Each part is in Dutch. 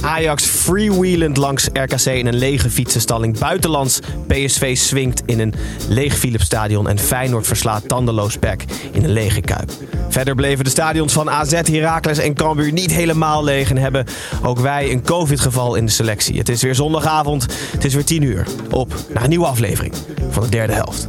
Ajax freewheelend langs RKC in een lege fietsenstalling. Buitenlands PSV swingt in een leeg Philipsstadion. En Feyenoord verslaat tandeloos Beck in een lege Kuip. Verder bleven de stadions van AZ, Heracles en Cambuur niet helemaal leeg. En hebben ook wij een covid-geval in de selectie. Het is weer zondagavond. Het is weer 10 uur. Op naar een nieuwe aflevering van de derde helft.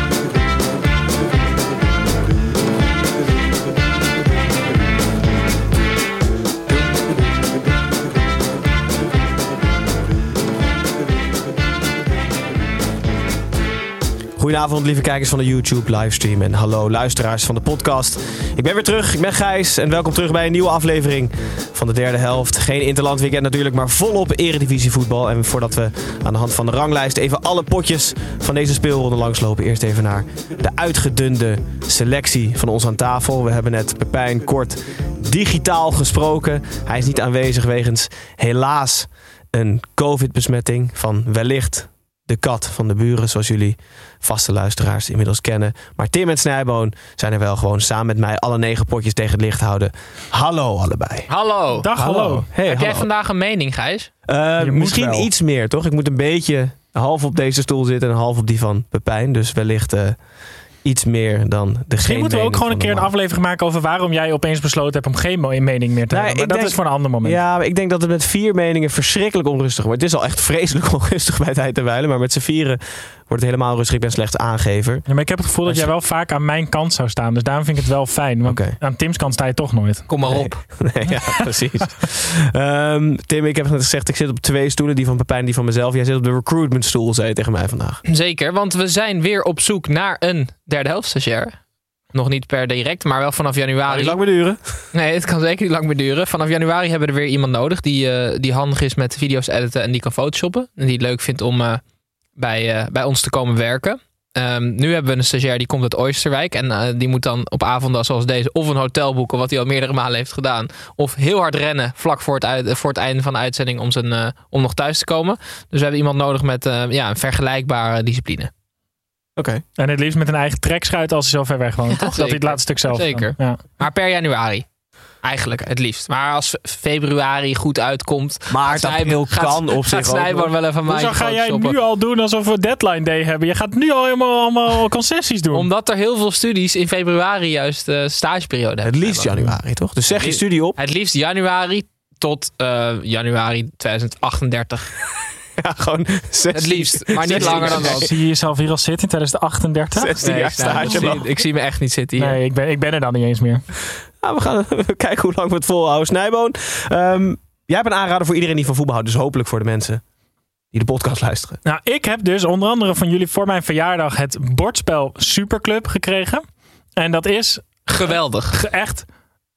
Goedenavond, lieve kijkers van de YouTube livestream. En hallo, luisteraars van de podcast. Ik ben weer terug, ik ben Gijs. En welkom terug bij een nieuwe aflevering van de derde helft. Geen interland weekend natuurlijk, maar volop eredivisie voetbal. En voordat we aan de hand van de ranglijst even alle potjes van deze speelronde langslopen. Eerst even naar de uitgedunde selectie van ons aan tafel. We hebben net Pepijn kort digitaal gesproken. Hij is niet aanwezig wegens helaas een covid-besmetting van wellicht de kat van de buren, zoals jullie vaste luisteraars inmiddels kennen. Maar Tim en Snijboon zijn er wel gewoon samen met mij alle negen potjes tegen het licht houden. Hallo allebei. Hallo. Dag, hallo. Hey, Heb jij vandaag een mening, Gijs? Eh, misschien wel. iets meer, toch? Ik moet een beetje half op deze stoel zitten en half op die van Pepijn. Dus wellicht eh, iets meer dan de Misschien moeten we ook gewoon een keer een aflevering. maken over waarom jij opeens besloten hebt om geen mening meer te Nee, hebben. Maar dat denk- is voor een ander moment. Ja, maar ik denk dat het met vier meningen verschrikkelijk onrustig wordt. Het is al echt vreselijk onrustig bij tijd en wijle. Maar met z'n vieren wordt het helemaal rustig. Ik ben slechts aangever. Ja, maar ik heb het gevoel dat jij wel vaak aan mijn kant zou staan. Dus daarom vind ik het wel fijn. Want Oké. aan Tim's kant sta je toch nooit. Kom maar op. Nee, ja, precies. Ehm, Tim, ik heb net gezegd, ik zit op twee stoelen. Die van Pepijn en die van mezelf. Jij zit op de recruitmentstoel, zei je tegen mij vandaag. Zeker, want we zijn weer op zoek naar een derde helft stagiair. Nog niet per direct, maar wel vanaf januari. niet lang meer duren. Nee, het kan zeker niet lang meer duren. Vanaf januari hebben we er weer iemand nodig die, eh, die handig is met video's editen en die kan photoshoppen. En die het leuk vindt om eh, bij, eh, bij ons te komen werken. Ehm, nu hebben we een stagiair die komt uit Oosterwijk. En eh, die moet dan op avonden zoals deze of een hotel boeken, wat hij al meerdere malen heeft gedaan. Of heel hard rennen vlak voor het, uit, voor het einde van de uitzending om, zijn, eh, om nog thuis te komen. Dus we hebben iemand nodig met eh, ja, een vergelijkbare discipline. Oké. En het liefst met een eigen trekschuit als hij zo ver weg woont. Ja, toch? Dat hij het laatste stuk zelf Zeker. Ja. Maar per januari. Eigenlijk, het liefst. Maar als februari goed uitkomt... Maart, gaat april Snijboon- kan op zich Gaat ook Snijboon wel even maandje ga jij nu al doen alsof we deadline day hebben? Je gaat nu al helemaal allemaal concessies doen. Omdat er heel veel studies in februari juist eh stageperiode Het hebben. liefst januari, toch? Dus zeg je studie op. Het liefst januari tot eh, januari 2038. Ja, gewoon 16, Het liefst, maar niet langer dan dat. Zie je jezelf hier al zitten in 2038? 16 jaar ik, nou, stage. ik, zie, ik zie me echt niet zitten hier. Nee, ik ben, ik ben er dan niet eens meer. Nou, we gaan we kijken hoe lang we het volhouden. Snijboon, ehm, jij hebt een aanrader voor iedereen die van voetbal houdt. Dus hopelijk voor de mensen die de podcast luisteren. Nou, ik heb dus onder andere van jullie voor mijn verjaardag het bordspel Superclub gekregen. En dat is Geweldig. ge- echt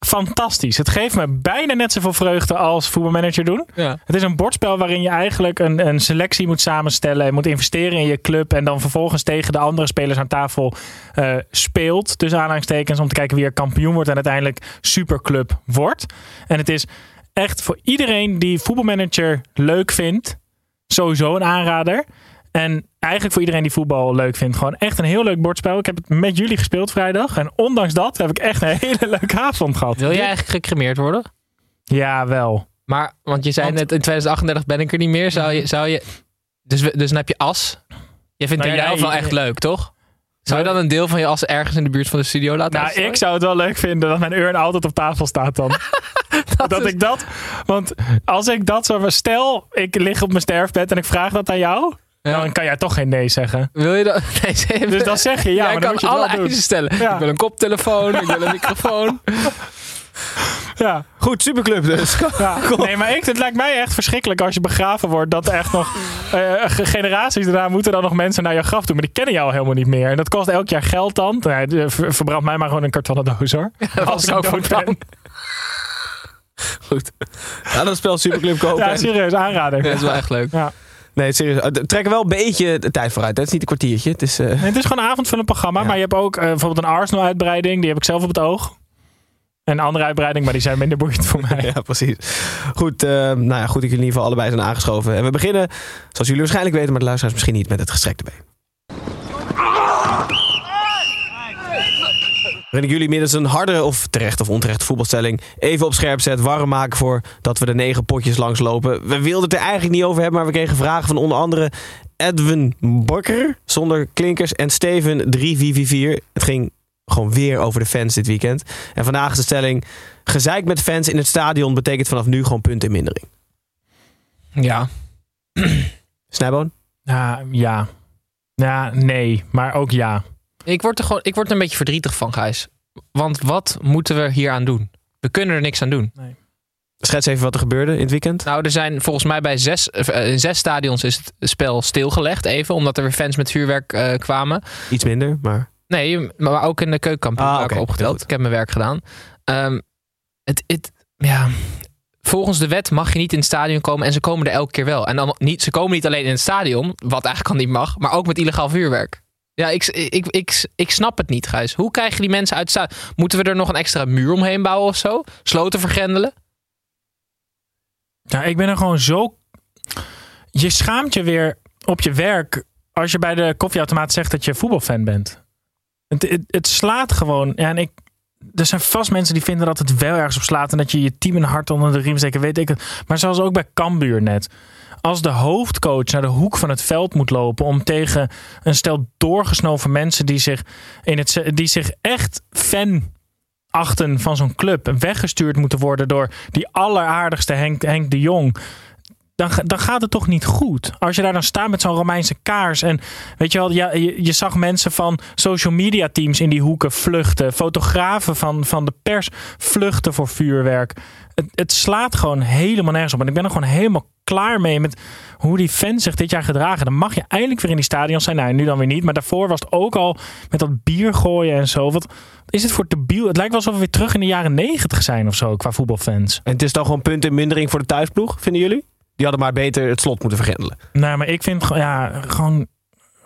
fantastisch. Het geeft me bijna net zoveel vreugde als voetbalmanager doen. Ja. Het is een bordspel waarin je eigenlijk een, een selectie moet samenstellen. En moet investeren in je club. En dan vervolgens tegen de andere spelers aan tafel eh, speelt. Tussen aanhalingstekens om te kijken wie er kampioen wordt. En uiteindelijk superclub wordt. En het is echt voor iedereen die voetbalmanager leuk vindt. Sowieso een aanrader. En eigenlijk voor iedereen die voetbal leuk vindt. Gewoon echt een heel leuk bordspel. Ik heb het met jullie gespeeld vrijdag. En ondanks dat heb ik echt een hele leuke avond gehad. Wil jij eigenlijk gecremeerd worden? Ja, wel. Maar, want je zei Want- net, in 2038 ben ik er niet meer. Zou je, zou je, dus, dus dan heb je as. Je vindt Nou, helft wel echt leuk, toch? Zou je dan een deel van je as ergens in de buurt van de studio laten Nou, ik zou het wel leuk vinden dat mijn urn altijd op tafel staat dan. dat is- ik dat... Want als ik dat zo... Stel, ik lig op mijn sterfbed en ik vraag dat aan jou. Dan kan jij toch geen nee zeggen. Wil je dat? Nee, ze- Dus dan zeg je ja, Jij maar dan kan moet je alle doen. eisen stellen. Ja. Ik wil een koptelefoon, ik wil een microfoon. Ja. Goed, superclub dus. Ja, nee, maar ik, het lijkt mij echt verschrikkelijk als je begraven wordt. Dat er echt nog eh, ge- generaties daarna moeten dan nog mensen naar je graf doen. Maar die kennen jou helemaal niet meer. En dat kost elk jaar geld dan. Nee, verbrand mij maar gewoon een kartonnen doos hoor. Dat was ik ook plan. ben. Goed. Ja, dat spel superclub kopen. Ja, serieus, aanrader. Ja, dat is wel echt leuk. Ja. Nee, serieus. We trekken wel een beetje de tijd vooruit. Het is niet een kwartiertje. Het is, eh, Nee, het is gewoon een avondvullend. Ja. Maar je hebt ook eh, bijvoorbeeld een Arsenal-uitbreiding. Die heb ik zelf op het oog. En een andere uitbreiding, maar die zijn minder boeiend voor mij. ja, precies. Goed, eh, nou ja, goed dat jullie in ieder geval allebei zijn aangeschoven. En we beginnen, zoals jullie waarschijnlijk weten, maar de luisteraars misschien niet, met het gestrekte been. Waarin ik jullie middels een harde of terecht of onterechte voetbalstelling even op scherp zet, warm maken voor dat we de negen potjes langslopen. We wilden het er eigenlijk niet over hebben, maar we kregen vragen van onder andere Edwin Bakker, zonder klinkers, en Steven 3444. Het ging gewoon weer over de fans dit weekend. En vandaag is de stelling, gezeik met fans in het stadion betekent vanaf nu gewoon punten in mindering. Ja. Snijboon? Ja, ja. Ja, nee. Maar ook ja. Ik word, er gewoon, ik word er een beetje verdrietig van, Gijs. Want wat moeten we hier aan doen? We kunnen er niks aan doen. Schets even wat er gebeurde in het weekend. Nou, er zijn volgens mij bij zes, eh, in zes stadions is het spel stilgelegd even. Omdat er weer fans met vuurwerk eh, kwamen. Iets minder, maar... Nee, maar ook in de keukenkampioen Ah, oké, opgeteld. Ik heb mijn werk gedaan. Ehm, het, het, ja, volgens de wet mag je niet in het stadion komen en ze komen er elke keer wel. En dan niet, ze komen niet alleen in het stadion, wat eigenlijk al niet mag, maar ook met illegaal vuurwerk. Ja, ik, ik, ik, ik snap het niet, Gijs. Hoe krijg je die mensen uit het stadion? Moeten we er nog een extra muur omheen bouwen of zo? Sloten vergrendelen? Ja, ik ben er gewoon zo. Je schaamt je weer op je werk als je bij de koffieautomaat zegt dat je voetbalfan bent. Het, het, slaat gewoon. Ja, en ik, er zijn vast mensen die vinden dat het wel ergens op slaat en dat je je team een hart onder de riem steekt, weet ik het. Maar zoals ook bij Cambuur net. Als de hoofdcoach naar de hoek van het veld moet lopen om tegen een stel doorgesnoven mensen die zich, in het, die zich echt fan achten van zo'n club weggestuurd moeten worden door die alleraardigste Henk, Henk de Jong. Dan, ga- dan gaat het toch niet goed. Als je daar dan staat met zo'n Romeinse kaars. En weet je wel, je, zag mensen van social media teams in die hoeken vluchten. Fotografen van, van de pers vluchten voor vuurwerk. Het, het slaat gewoon helemaal nergens op. En ik ben er gewoon helemaal klaar mee met hoe die fans zich dit jaar gedragen. Dan mag je eindelijk weer in die stadions zijn. Nou, nu dan weer niet. Maar daarvoor was het ook al met dat bier gooien en zo. Wat is het voor debiel? Het lijkt wel alsof we weer terug in de jaren negentig zijn of zo qua voetbalfans. En het is dan gewoon punten in mindering voor de thuisploeg, vinden jullie? Die hadden maar beter het slot moeten vergrendelen. Nou, maar ik vind gewoon, ja, gewoon.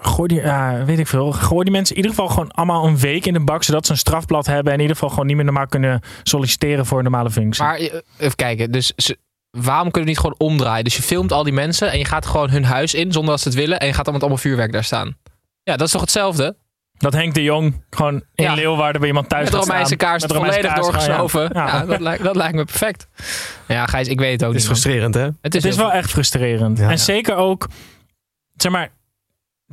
Gooi die, ja, weet ik veel. Gooi die mensen in ieder geval gewoon allemaal een week in de bak. Zodat ze een strafblad hebben. En in ieder geval gewoon niet meer normaal kunnen solliciteren voor een normale functie. Maar eh, even kijken, dus ze- waarom kunnen we niet gewoon omdraaien? Dus je filmt al die mensen en je gaat gewoon hun huis in zonder dat ze het willen. En je gaat dan met allemaal vuurwerk daar staan. Ja, dat is toch hetzelfde? Dat Henk de Jong gewoon in Ja. Leeuwarden bij iemand thuis Met gaat Romeinse staan. kaars Met Romeinse volledig kaars. Ja. Ja, Ja. dat, lijkt, dat lijkt me perfect. Ja, Gijs, ik weet het ook Het is niet. frustrerend, hè? Het is, Het is wel echt frustrerend. Ja. en Ja. zeker ook, zeg maar,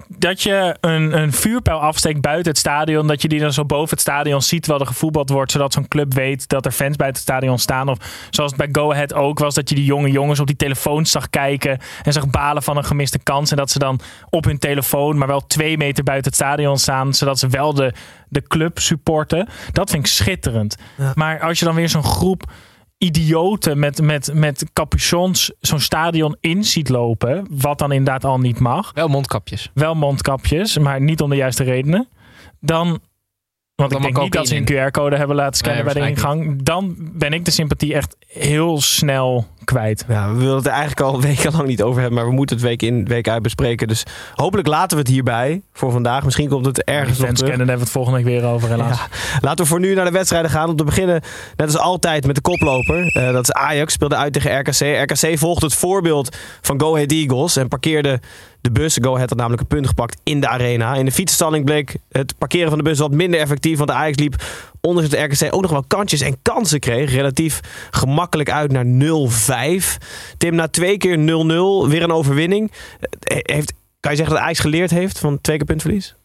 dat je een, een vuurpijl afsteekt buiten het stadion. Dat je die dan zo boven het stadion ziet terwijl er gevoetbald wordt. Zodat zo'n club weet dat er fans buiten het stadion staan. Of zoals het bij Go Ahead ook was. Dat je die jonge jongens op die telefoons zag kijken. En zag balen van een gemiste kans. En dat ze dan op hun telefoon, maar wel twee meter buiten het stadion staan. Zodat ze wel de, de club supporten. Dat vind ik schitterend. Ja. Maar als je dan weer zo'n groep idioten met, met, met capuchons zo'n stadion in ziet lopen. Wat dan inderdaad al niet mag. Wel mondkapjes. Wel mondkapjes, maar niet om de juiste redenen. Dan. Want ik allemaal denk niet dat ze een QR-code hebben laten scannen Nee, bij de ingang. Dan ben ik de sympathie echt heel snel kwijt. Ja, we willen het er eigenlijk al wekenlang niet over hebben, maar we moeten het week in, week uit bespreken. Dus hopelijk laten we het hierbij voor vandaag. Misschien komt het ergens nog terug. kennen, daar hebben we het volgende week weer over helaas. Ja. Laten we voor nu naar de wedstrijden gaan. Om te beginnen, net als altijd, met de koploper. Eh, dat is Ajax, speelde uit tegen RKC. RKC volgde het voorbeeld van Go Ahead Eagles en parkeerde de bus. Go Ahead had namelijk een punt gepakt in de arena. In de fietsstalling bleek het parkeren van de bus wat minder effectief. Want Ajax liep, ondanks dat RKC ook nog wel kansjes en kansen kreeg, relatief gemakkelijk uit naar 0-5. Tim, na twee keer 0-0, weer een overwinning. Eh, Heeft, kan je zeggen dat Ajax geleerd heeft van twee keer puntverlies?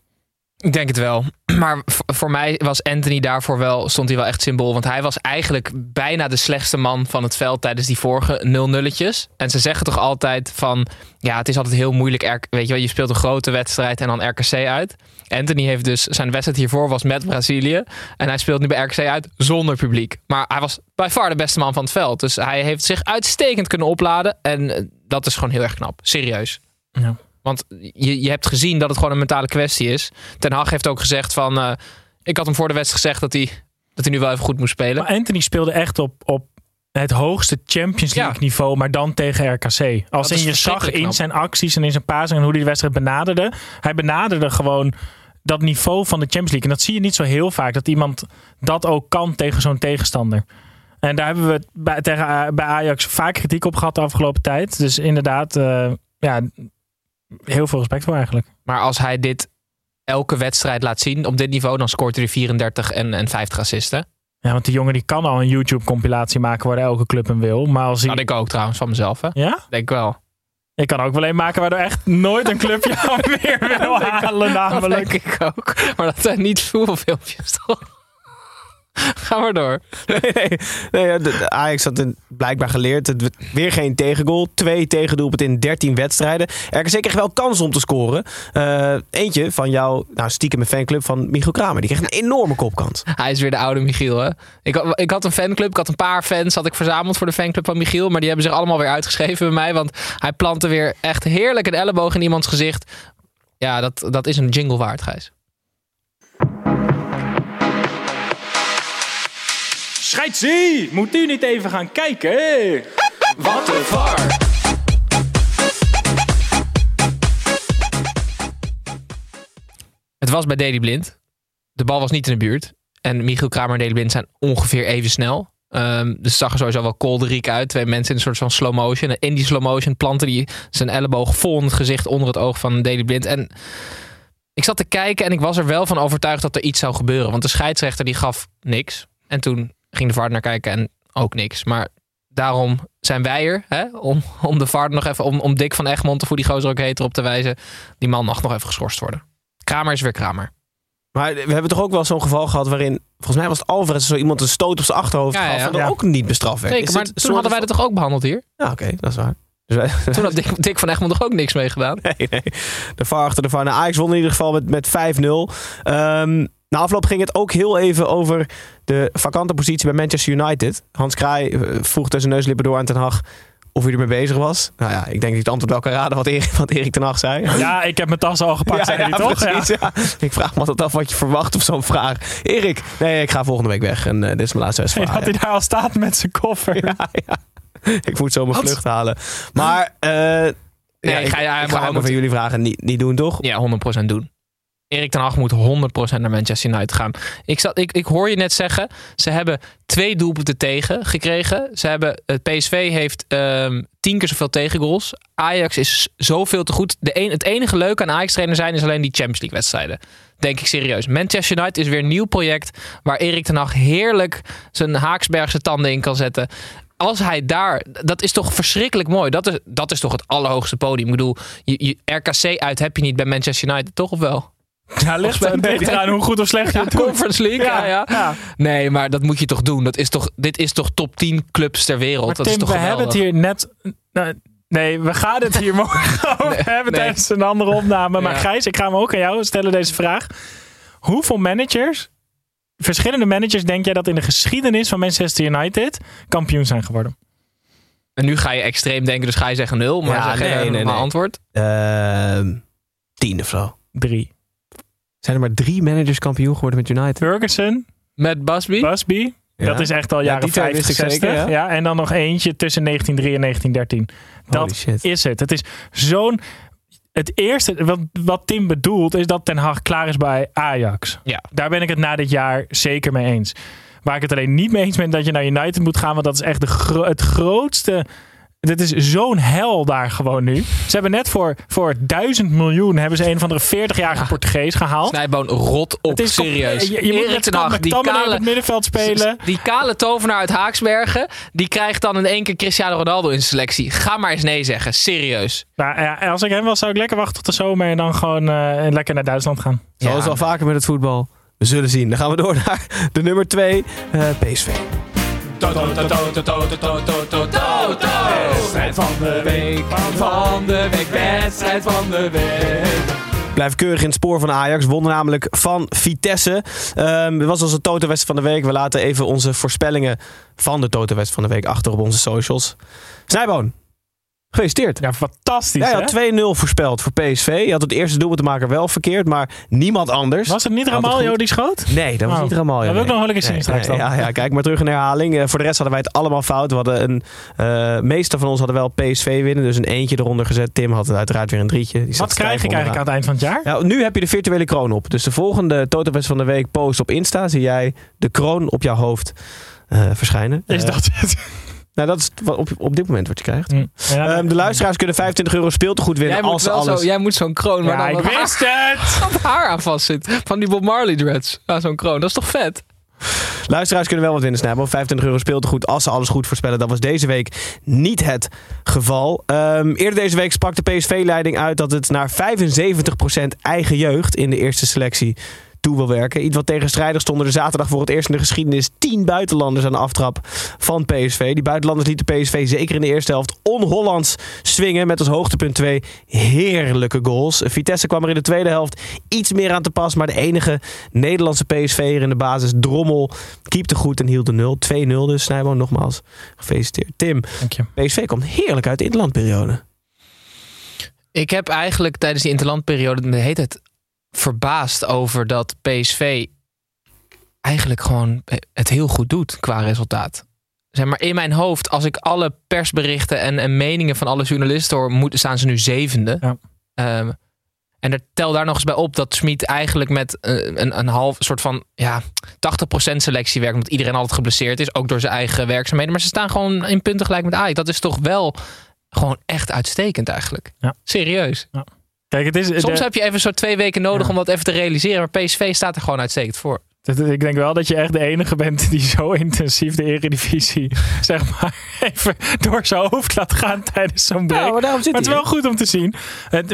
Ik denk het wel. Maar voor mij was Anthony daarvoor wel, stond hij wel echt symbool. Want hij was eigenlijk bijna de slechtste man van het veld tijdens die vorige 0-nulletjes. En ze zeggen toch altijd van, ja, het is altijd heel moeilijk. Weet je wel, je speelt een grote wedstrijd en dan RKC uit. Anthony heeft dus, zijn wedstrijd hiervoor was met Brazilië. En hij speelt nu bij RKC uit zonder publiek. Maar hij was bij far de beste man van het veld. Dus hij heeft zich uitstekend kunnen opladen. En eh, dat is gewoon heel erg knap. Serieus. Ja. Want je, je hebt gezien dat het gewoon een mentale kwestie is. Ten Hag heeft ook gezegd van... eh, ik had hem voor de wedstrijd gezegd dat hij, dat hij nu wel even goed moest spelen. Maar Anthony speelde echt op, op het hoogste Champions League Ja. niveau, maar dan tegen RKC. Als Dat in is je zag in knap. zijn acties en in zijn passing en hoe hij de wedstrijd benaderde. Hij benaderde gewoon dat niveau van de Champions League. En dat zie je niet zo heel vaak, dat iemand dat ook kan tegen zo'n tegenstander. En daar hebben we bij, tegen, A- bij Ajax vaak kritiek op gehad de afgelopen tijd. Dus inderdaad, eh, ja, heel veel respect voor eigenlijk. Maar als hij dit elke wedstrijd laat zien op dit niveau... dan scoort hij er 34 en, en 50 assisten. Ja, want die jongen die kan al een YouTube-compilatie maken waar elke club hem wil. Maar als hij... Dat ik ook trouwens van mezelf. Hè? Ja? Denk wel. Ik kan ook wel een maken waardoor echt nooit een club jou meer wil halen Dat namelijk. denk ik ook. Maar dat zijn niet veel filmpjes toch? Ga maar door. Nee, nee, nee, de, Ajax had blijkbaar geleerd. Het, weer geen tegengoal. Twee tegendoelpunten in 13 wedstrijden. RKC kreeg wel kans om te scoren. Eh, eentje van jouw nou, stiekem fanclub van Michiel Kramer. Die kreeg een enorme kopkans. Hij is weer de oude Michiel. Hè? Ik, had- ik had een fanclub. Ik had een paar fans had ik verzameld voor de fanclub van Michiel. Maar die hebben zich allemaal weer uitgeschreven bij mij. Want hij plantte weer echt heerlijk een elleboog in iemands gezicht. Ja, dat, dat is een jingle waard, Gijs. Scheidsie! Moet u niet even gaan kijken? Wat een var! Het was bij Daily Blind. De bal was niet in de buurt. En Michiel Kramer en Daily Blind zijn ongeveer even snel. Ehm, dus het zag er sowieso wel kolderiek uit. Twee mensen in een soort van slow motion. En in die slow motion plantte hij zijn elleboog vol in het gezicht onder het oog van Daily Blind. En ik zat te kijken en ik was er wel van overtuigd dat er iets zou gebeuren. Want de scheidsrechter die gaf niks. En toen ging de VAR naar kijken en ook niks. Maar daarom zijn wij er. Hè? Om, om de VAR nog even, om, om Dick van Egmond, of hoe die gozer ook heet, erop te wijzen. Die man mag nog even geschorst worden. Kramer is weer Kramer. Maar we hebben toch ook wel zo'n geval gehad waarin... Volgens mij was het Alvarez zo iemand een stoot op zijn achterhoofd Ja, gaf. ja. En Ja. ook niet bestraft werd. Zeker, maar toen hadden wij dat toch ook behandeld hier? Ja, oké, dat is waar. Dus wij, Toen had Dick, Dick van Egmond toch ook niks mee gedaan? Nee, nee. De VAR achter de VAR. Nou, Ajax won in ieder geval met, met 5-0. Ehm, na afloop ging het ook heel even over de vakante positie bij Manchester United. Hans Kraai eh, vroeg tussen neuslippen door aan Ten Hag of hij ermee bezig was. Nou ja, ik denk dat hij het antwoord wel kan raden wat Erik, wat Erik Ten Hag zei. Ja, ik heb mijn tas al gepakt, zei hij toch? Ja. precies, ja. Ik vraag me altijd af wat je verwacht op zo'n vraag. Erik, nee, ik ga volgende week weg en eh, dit is mijn laatste wedstrijd. dat hij daar al staat met zijn koffer. ja, ja. Ik moet zo mijn Wat? vlucht halen. Maar eh ja, Nee, ik, ga je- ik ga van jullie vragen. Niet, niet doen, toch? Ja, 100% doen. Erik ten Hag moet 100% naar Manchester United gaan. Ik, zat, ik, ik hoor je net zeggen, ze hebben twee doelpunten tegen gekregen. Ze hebben, het PSV heeft ehm, tien keer zoveel tegengoals. Ajax is zoveel te goed. De een, het enige leuke aan Ajax-trainer zijn is alleen die Champions League wedstrijden. Denk ik serieus. Manchester United is weer een nieuw project waar Erik ten Hag heerlijk zijn Haaksbergse tanden in kan zetten. Als hij daar, dat is toch verschrikkelijk mooi. Dat is, dat is toch het allerhoogste podium. Ik bedoel, je, je, RKC uit heb je niet bij Manchester United, toch of wel? Ja, ligt er ligt eraan hoe goed of slecht je Ja, het doet. Conference League, ja, ja. ja. Nee, maar dat moet je toch doen. Dat is toch, dit is toch top 10 clubs ter wereld. Maar dat Tim, is toch we hebben het hier net... nou, nee, we gaan het hier morgen over hebben nee. tijdens een andere opname. Maar Ja. Gijs, ik ga hem ook aan jou stellen deze vraag. Hoeveel managers, verschillende managers, denk jij dat in de geschiedenis van Manchester United kampioen zijn geworden? En nu ga je extreem denken, dus ga je zeggen nul. Maar Ja, zeg nee, antwoord. Ehm tien of zo. Drie. Zijn er maar drie managers kampioen geworden met United? Ferguson, Met Busby. Busby. Ja. Dat is echt al Ja, jaren twee 50, wist ik 60. zeker, ja. ja. en dan nog eentje tussen 1903 en 1913. Holy Dat shit. is het. Het is zo'n... Het eerste, wat, wat Tim bedoelt, is dat Ten Hag klaar is bij Ajax. Ja. Daar ben ik het na dit jaar zeker mee eens. Waar ik het alleen niet mee eens ben, dat je naar United moet gaan. Want dat is echt de gro- het grootste dit is zo'n hel daar gewoon nu. Ze hebben net voor, voor duizend miljoen hebben ze een van de 40-jarige Portugees gehaald. Snijboon rot op, Het is serieus. Je, je moet met die McTominay op kale, het middenveld spelen. die kale tovenaar uit Haaksbergen, die krijgt dan in één keer Cristiano Ronaldo in zijn selectie. Ga maar eens nee zeggen, serieus. Nou, ja, als ik hem was, zou ik lekker wachten tot de zomer en dan gewoon eh, lekker naar Duitsland gaan. Zoals Ja. al vaker met het voetbal. We zullen zien. Dan gaan we door naar de nummer 2, PSV. Wedstrijd van de week, van de week, wedstrijd van de week. Blijf keurig in het spoor van Ajax. Won namelijk van Vitesse. Het was onze Toto-wedstrijd van de week. We laten even onze voorspellingen van de Toto-wedstrijd van de week achter op onze socials. Snijboon, gefeliciteerd. Ja, fantastisch hè? had 2-0 voorspeld voor PSV. Je had het eerste doel te maken wel verkeerd, maar niemand anders. Was het niet Ramaljo die schoot? Nee, dat was Oh. niet Ramaljo. Dat wil ik nog wel eens zien straks nee, dan. Ja, ja, kijk maar terug in herhaling. Eh, voor de rest hadden wij het allemaal fout. We hadden een, eh meeste van ons hadden wel PSV winnen, dus een eentje eronder gezet. Tim had uiteraard weer een drietje. Die Wat krijg ik eigenlijk aan het eind van het jaar? Ja, nu heb je de virtuele kroon op. Dus de volgende Totowest van de week post op Insta. Zie jij de kroon op jouw hoofd eh, verschijnen. Is dat het? Nou, dat is wat op, op dit moment wat je krijgt. Ja, Ehm, de luisteraars kunnen 25 euro speeltegoed winnen Jij moet, als ze wel alles... zo, jij moet zo'n kroon waar Ja, dan ik wist het! haar- wat haar aan vast zit. Van die Bob Marley dreads. Ja, zo'n kroon. Dat is toch vet? Luisteraars kunnen wel wat winnen, Snijbo. 25 euro speeltegoed als ze alles goed voorspellen. Dat was deze week niet het geval. Ehm, eerder deze week sprak de PSV-leiding uit dat het naar 75% eigen jeugd in de eerste selectie toe wil werken. Iets wat tegenstrijdig stonden er zaterdag voor het eerst in de geschiedenis 10 buitenlanders aan de aftrap van PSV. Die buitenlanders lieten PSV zeker in de eerste helft on-Hollands swingen met als hoogtepunt twee heerlijke goals. Vitesse kwam er in de tweede helft iets meer aan te pas, maar de enige Nederlandse PSV'er in de basis, Drommel, keepte goed en hield de 0. 2-0 dus, Snijboon, nogmaals gefeliciteerd. Tim, Dank je. PSV komt heerlijk uit de interlandperiode. Ik heb eigenlijk tijdens die interlandperiode de hele tijd verbaasd over dat PSV eigenlijk gewoon het heel goed doet qua resultaat. Zeg maar in mijn hoofd, als ik alle persberichten en, en meningen van alle journalisten hoor, moet, staan ze nu zevende. Ja. Ehm, en er tel daar nog eens bij op dat Smit eigenlijk met eh, een, een half soort van ja, 80% selectie werkt. Omdat iedereen altijd geblesseerd is, ook door zijn eigen werkzaamheden. Maar ze staan gewoon in punten gelijk met Ajax. Dat is toch wel gewoon echt uitstekend eigenlijk. Ja. Serieus. Kijk, het is, Soms de- heb je even zo twee weken nodig Ja. om dat even te realiseren. Maar PSV staat er gewoon uitstekend voor. ik denk wel dat je echt de enige bent die zo intensief de eredivisie, zeg maar, even door zijn hoofd laat gaan tijdens zo'n break. maar daarom zit Maar het is wel goed om te zien.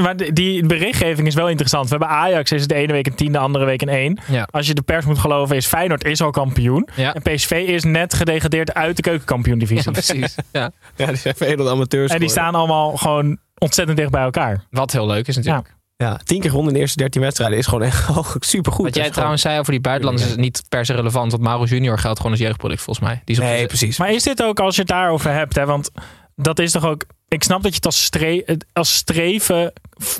Maar de- die berichtgeving is wel interessant. We hebben Ajax, is het de ene week een tien, de andere week een één. Ja. Als je de pers moet geloven, is Feyenoord is al kampioen. Ja. En PSV is net gedegradeerd uit de keukenkampioen-divisie. Ja, precies. Ja. Ja, die zijn veel amateurs. en die staan allemaal gewoon ontzettend dicht bij elkaar. Wat heel leuk is natuurlijk. Ja, tien keer gewonnen in de eerste 13 wedstrijden is gewoon echt super goed. Wat jij trouwens zei over die buitenlanders is niet per se relevant. Want Mauro Junior geldt gewoon als jeugdproduct volgens mij. Die is op Nee, de- precies. Maar is dit ook als je het daarover hebt? Hè? Want dat is toch ook. Ik snap dat je het als, stre het- als streven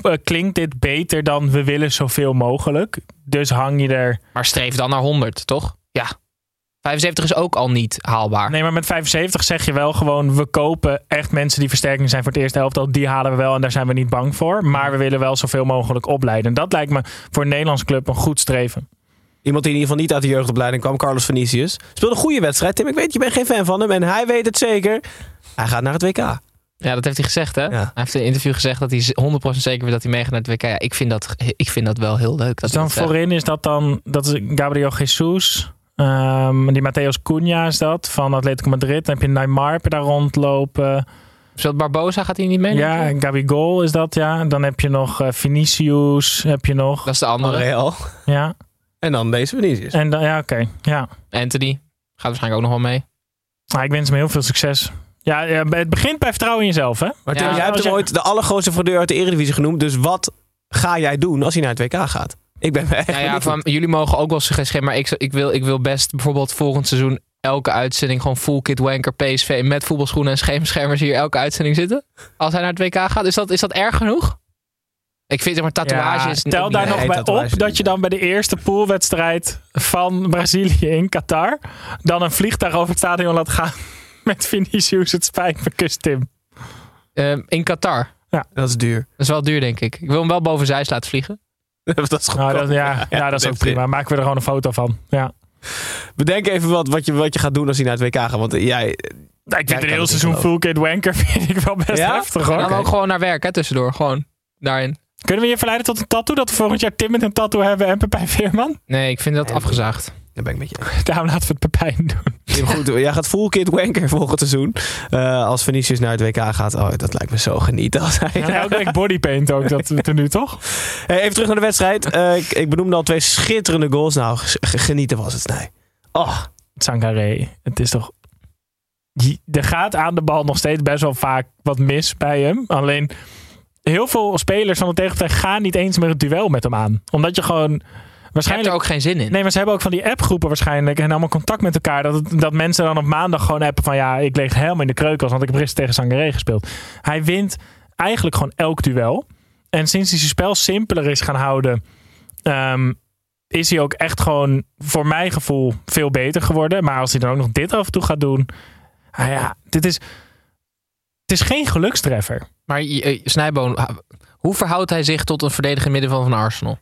eh, klinkt dit beter dan we willen zoveel mogelijk. Dus hang je er. Maar streef dan naar 100, toch? Ja. 75 is ook al niet haalbaar. Nee, maar met 75 zeg je wel gewoon: we kopen echt mensen die versterking zijn voor het eerste helft. Die halen we wel en daar zijn we niet bang voor. Maar we willen wel zoveel mogelijk opleiden. Dat lijkt me voor een Nederlands club een goed streven. Iemand die in ieder geval niet uit de jeugdopleiding kwam, Carlos Vinicius. Speelde een goede wedstrijd. Tim, ik weet, je bent geen fan van hem. En hij weet het zeker. Hij gaat naar het WK. Ja, dat heeft hij gezegd, hè? Ja. Hij heeft in een interview gezegd dat hij 100% zeker weet dat hij meegaat naar het WK. Ja, ik vind dat, ik vind dat wel heel leuk. Dat Dus dan dat zegt. voorin is dat dan. Dat is Gabriel Jesus. Ehm, die Mateus Cunha is dat van Atletico Madrid. Dan heb je Neymar heb je daar rondlopen. Speelt Barbosa, gaat hij niet mee? Ja, Gabigol is dat, ja. Dan heb je nog eh, Vinicius, heb je nog. Dat is de andere. Real. Ja, En dan deze Vinicius. en dan, ja, oké. Ja. Anthony. Gaat waarschijnlijk ook nog wel mee. Maar ik wens hem heel veel succes. Ja, ja, het begint bij vertrouwen in jezelf, hè? Maar Ja, jij hebt hem je- ooit de allergrootste fraudeur uit de Eredivisie genoemd. Dus wat ga jij doen als hij naar het WK gaat? Ik ben echt Nou ja, van, jullie mogen ook wel suggesties geven. Maar ik, ik, wil, ik wil best bijvoorbeeld volgend seizoen elke uitzending gewoon full kit wanker PSV met voetbalschoenen en schemerschermers hier elke uitzending zitten. Als hij naar het WK gaat. Is dat, is dat erg genoeg? Ik vind zeg maar tatoeages... Ja, tel daar nog Nee, bij op dat je dan bij de eerste poolwedstrijd van Brazilië in Qatar dan een vliegtuig over het stadion laat gaan met Vinicius. Het spijt me, kus Tim. Ehm, in Qatar. Dat is duur. Dat is wel duur, denk ik. Ik wil hem wel boven zijs laten vliegen. dat is Nou, dat, ja, ja, dat is ook prima. Maken we er gewoon een foto van. Ja. Bedenk even wat, wat, je, wat je gaat doen als hij naar het WK gaat. Want eh, jij, Nou, ik vind een heel seizoen kid wanker vind ik wel best Ja? heftig hoor. dan ook gewoon naar werk, hè, tussendoor. Gewoon daarin. Kunnen we je verleiden tot een tattoo? Dat we volgend jaar Tim met een tattoo hebben en Pepijn Veerman? Nee, ik vind dat afgezaagd. Daar ben ik met je. Daarom laten we het Pepijn doen. Goed. Jij gaat full wanker volgend seizoen. Eh, als Vinicius naar het WK gaat. Oh, dat lijkt me zo genieten. Als hij En elke week bodypaint ook, dat we nu toch? Hey, even terug naar de wedstrijd. Eh, ik, ik benoemde al twee schitterende goals. Nou, genieten was het, nee. Oh, Sangaré, het is toch... Er gaat aan de bal nog steeds best wel vaak wat mis bij hem. Alleen heel veel spelers van de tegenpartij gaan niet eens meer het duel met hem aan. Omdat je gewoon... Waarschijnlijk er ook geen zin in. Nee, maar ze hebben ook van die appgroepen waarschijnlijk en allemaal contact met elkaar. Dat, het- dat mensen dan op maandag gewoon appen van ja, ik leeg helemaal in de kreukels, want ik heb gisteren tegen Sangaré gespeeld. Hij wint eigenlijk gewoon elk duel. En sinds hij zijn spel simpeler is gaan houden, ehm, is hij ook echt gewoon voor mijn gevoel veel beter geworden. Maar als hij dan ook nog dit af en toe gaat doen, ah ja, dit is, het is geen gelukstreffer. Maar eh, Snijboon, hoe verhoudt hij zich tot een verdediger middenveld van Arsenal?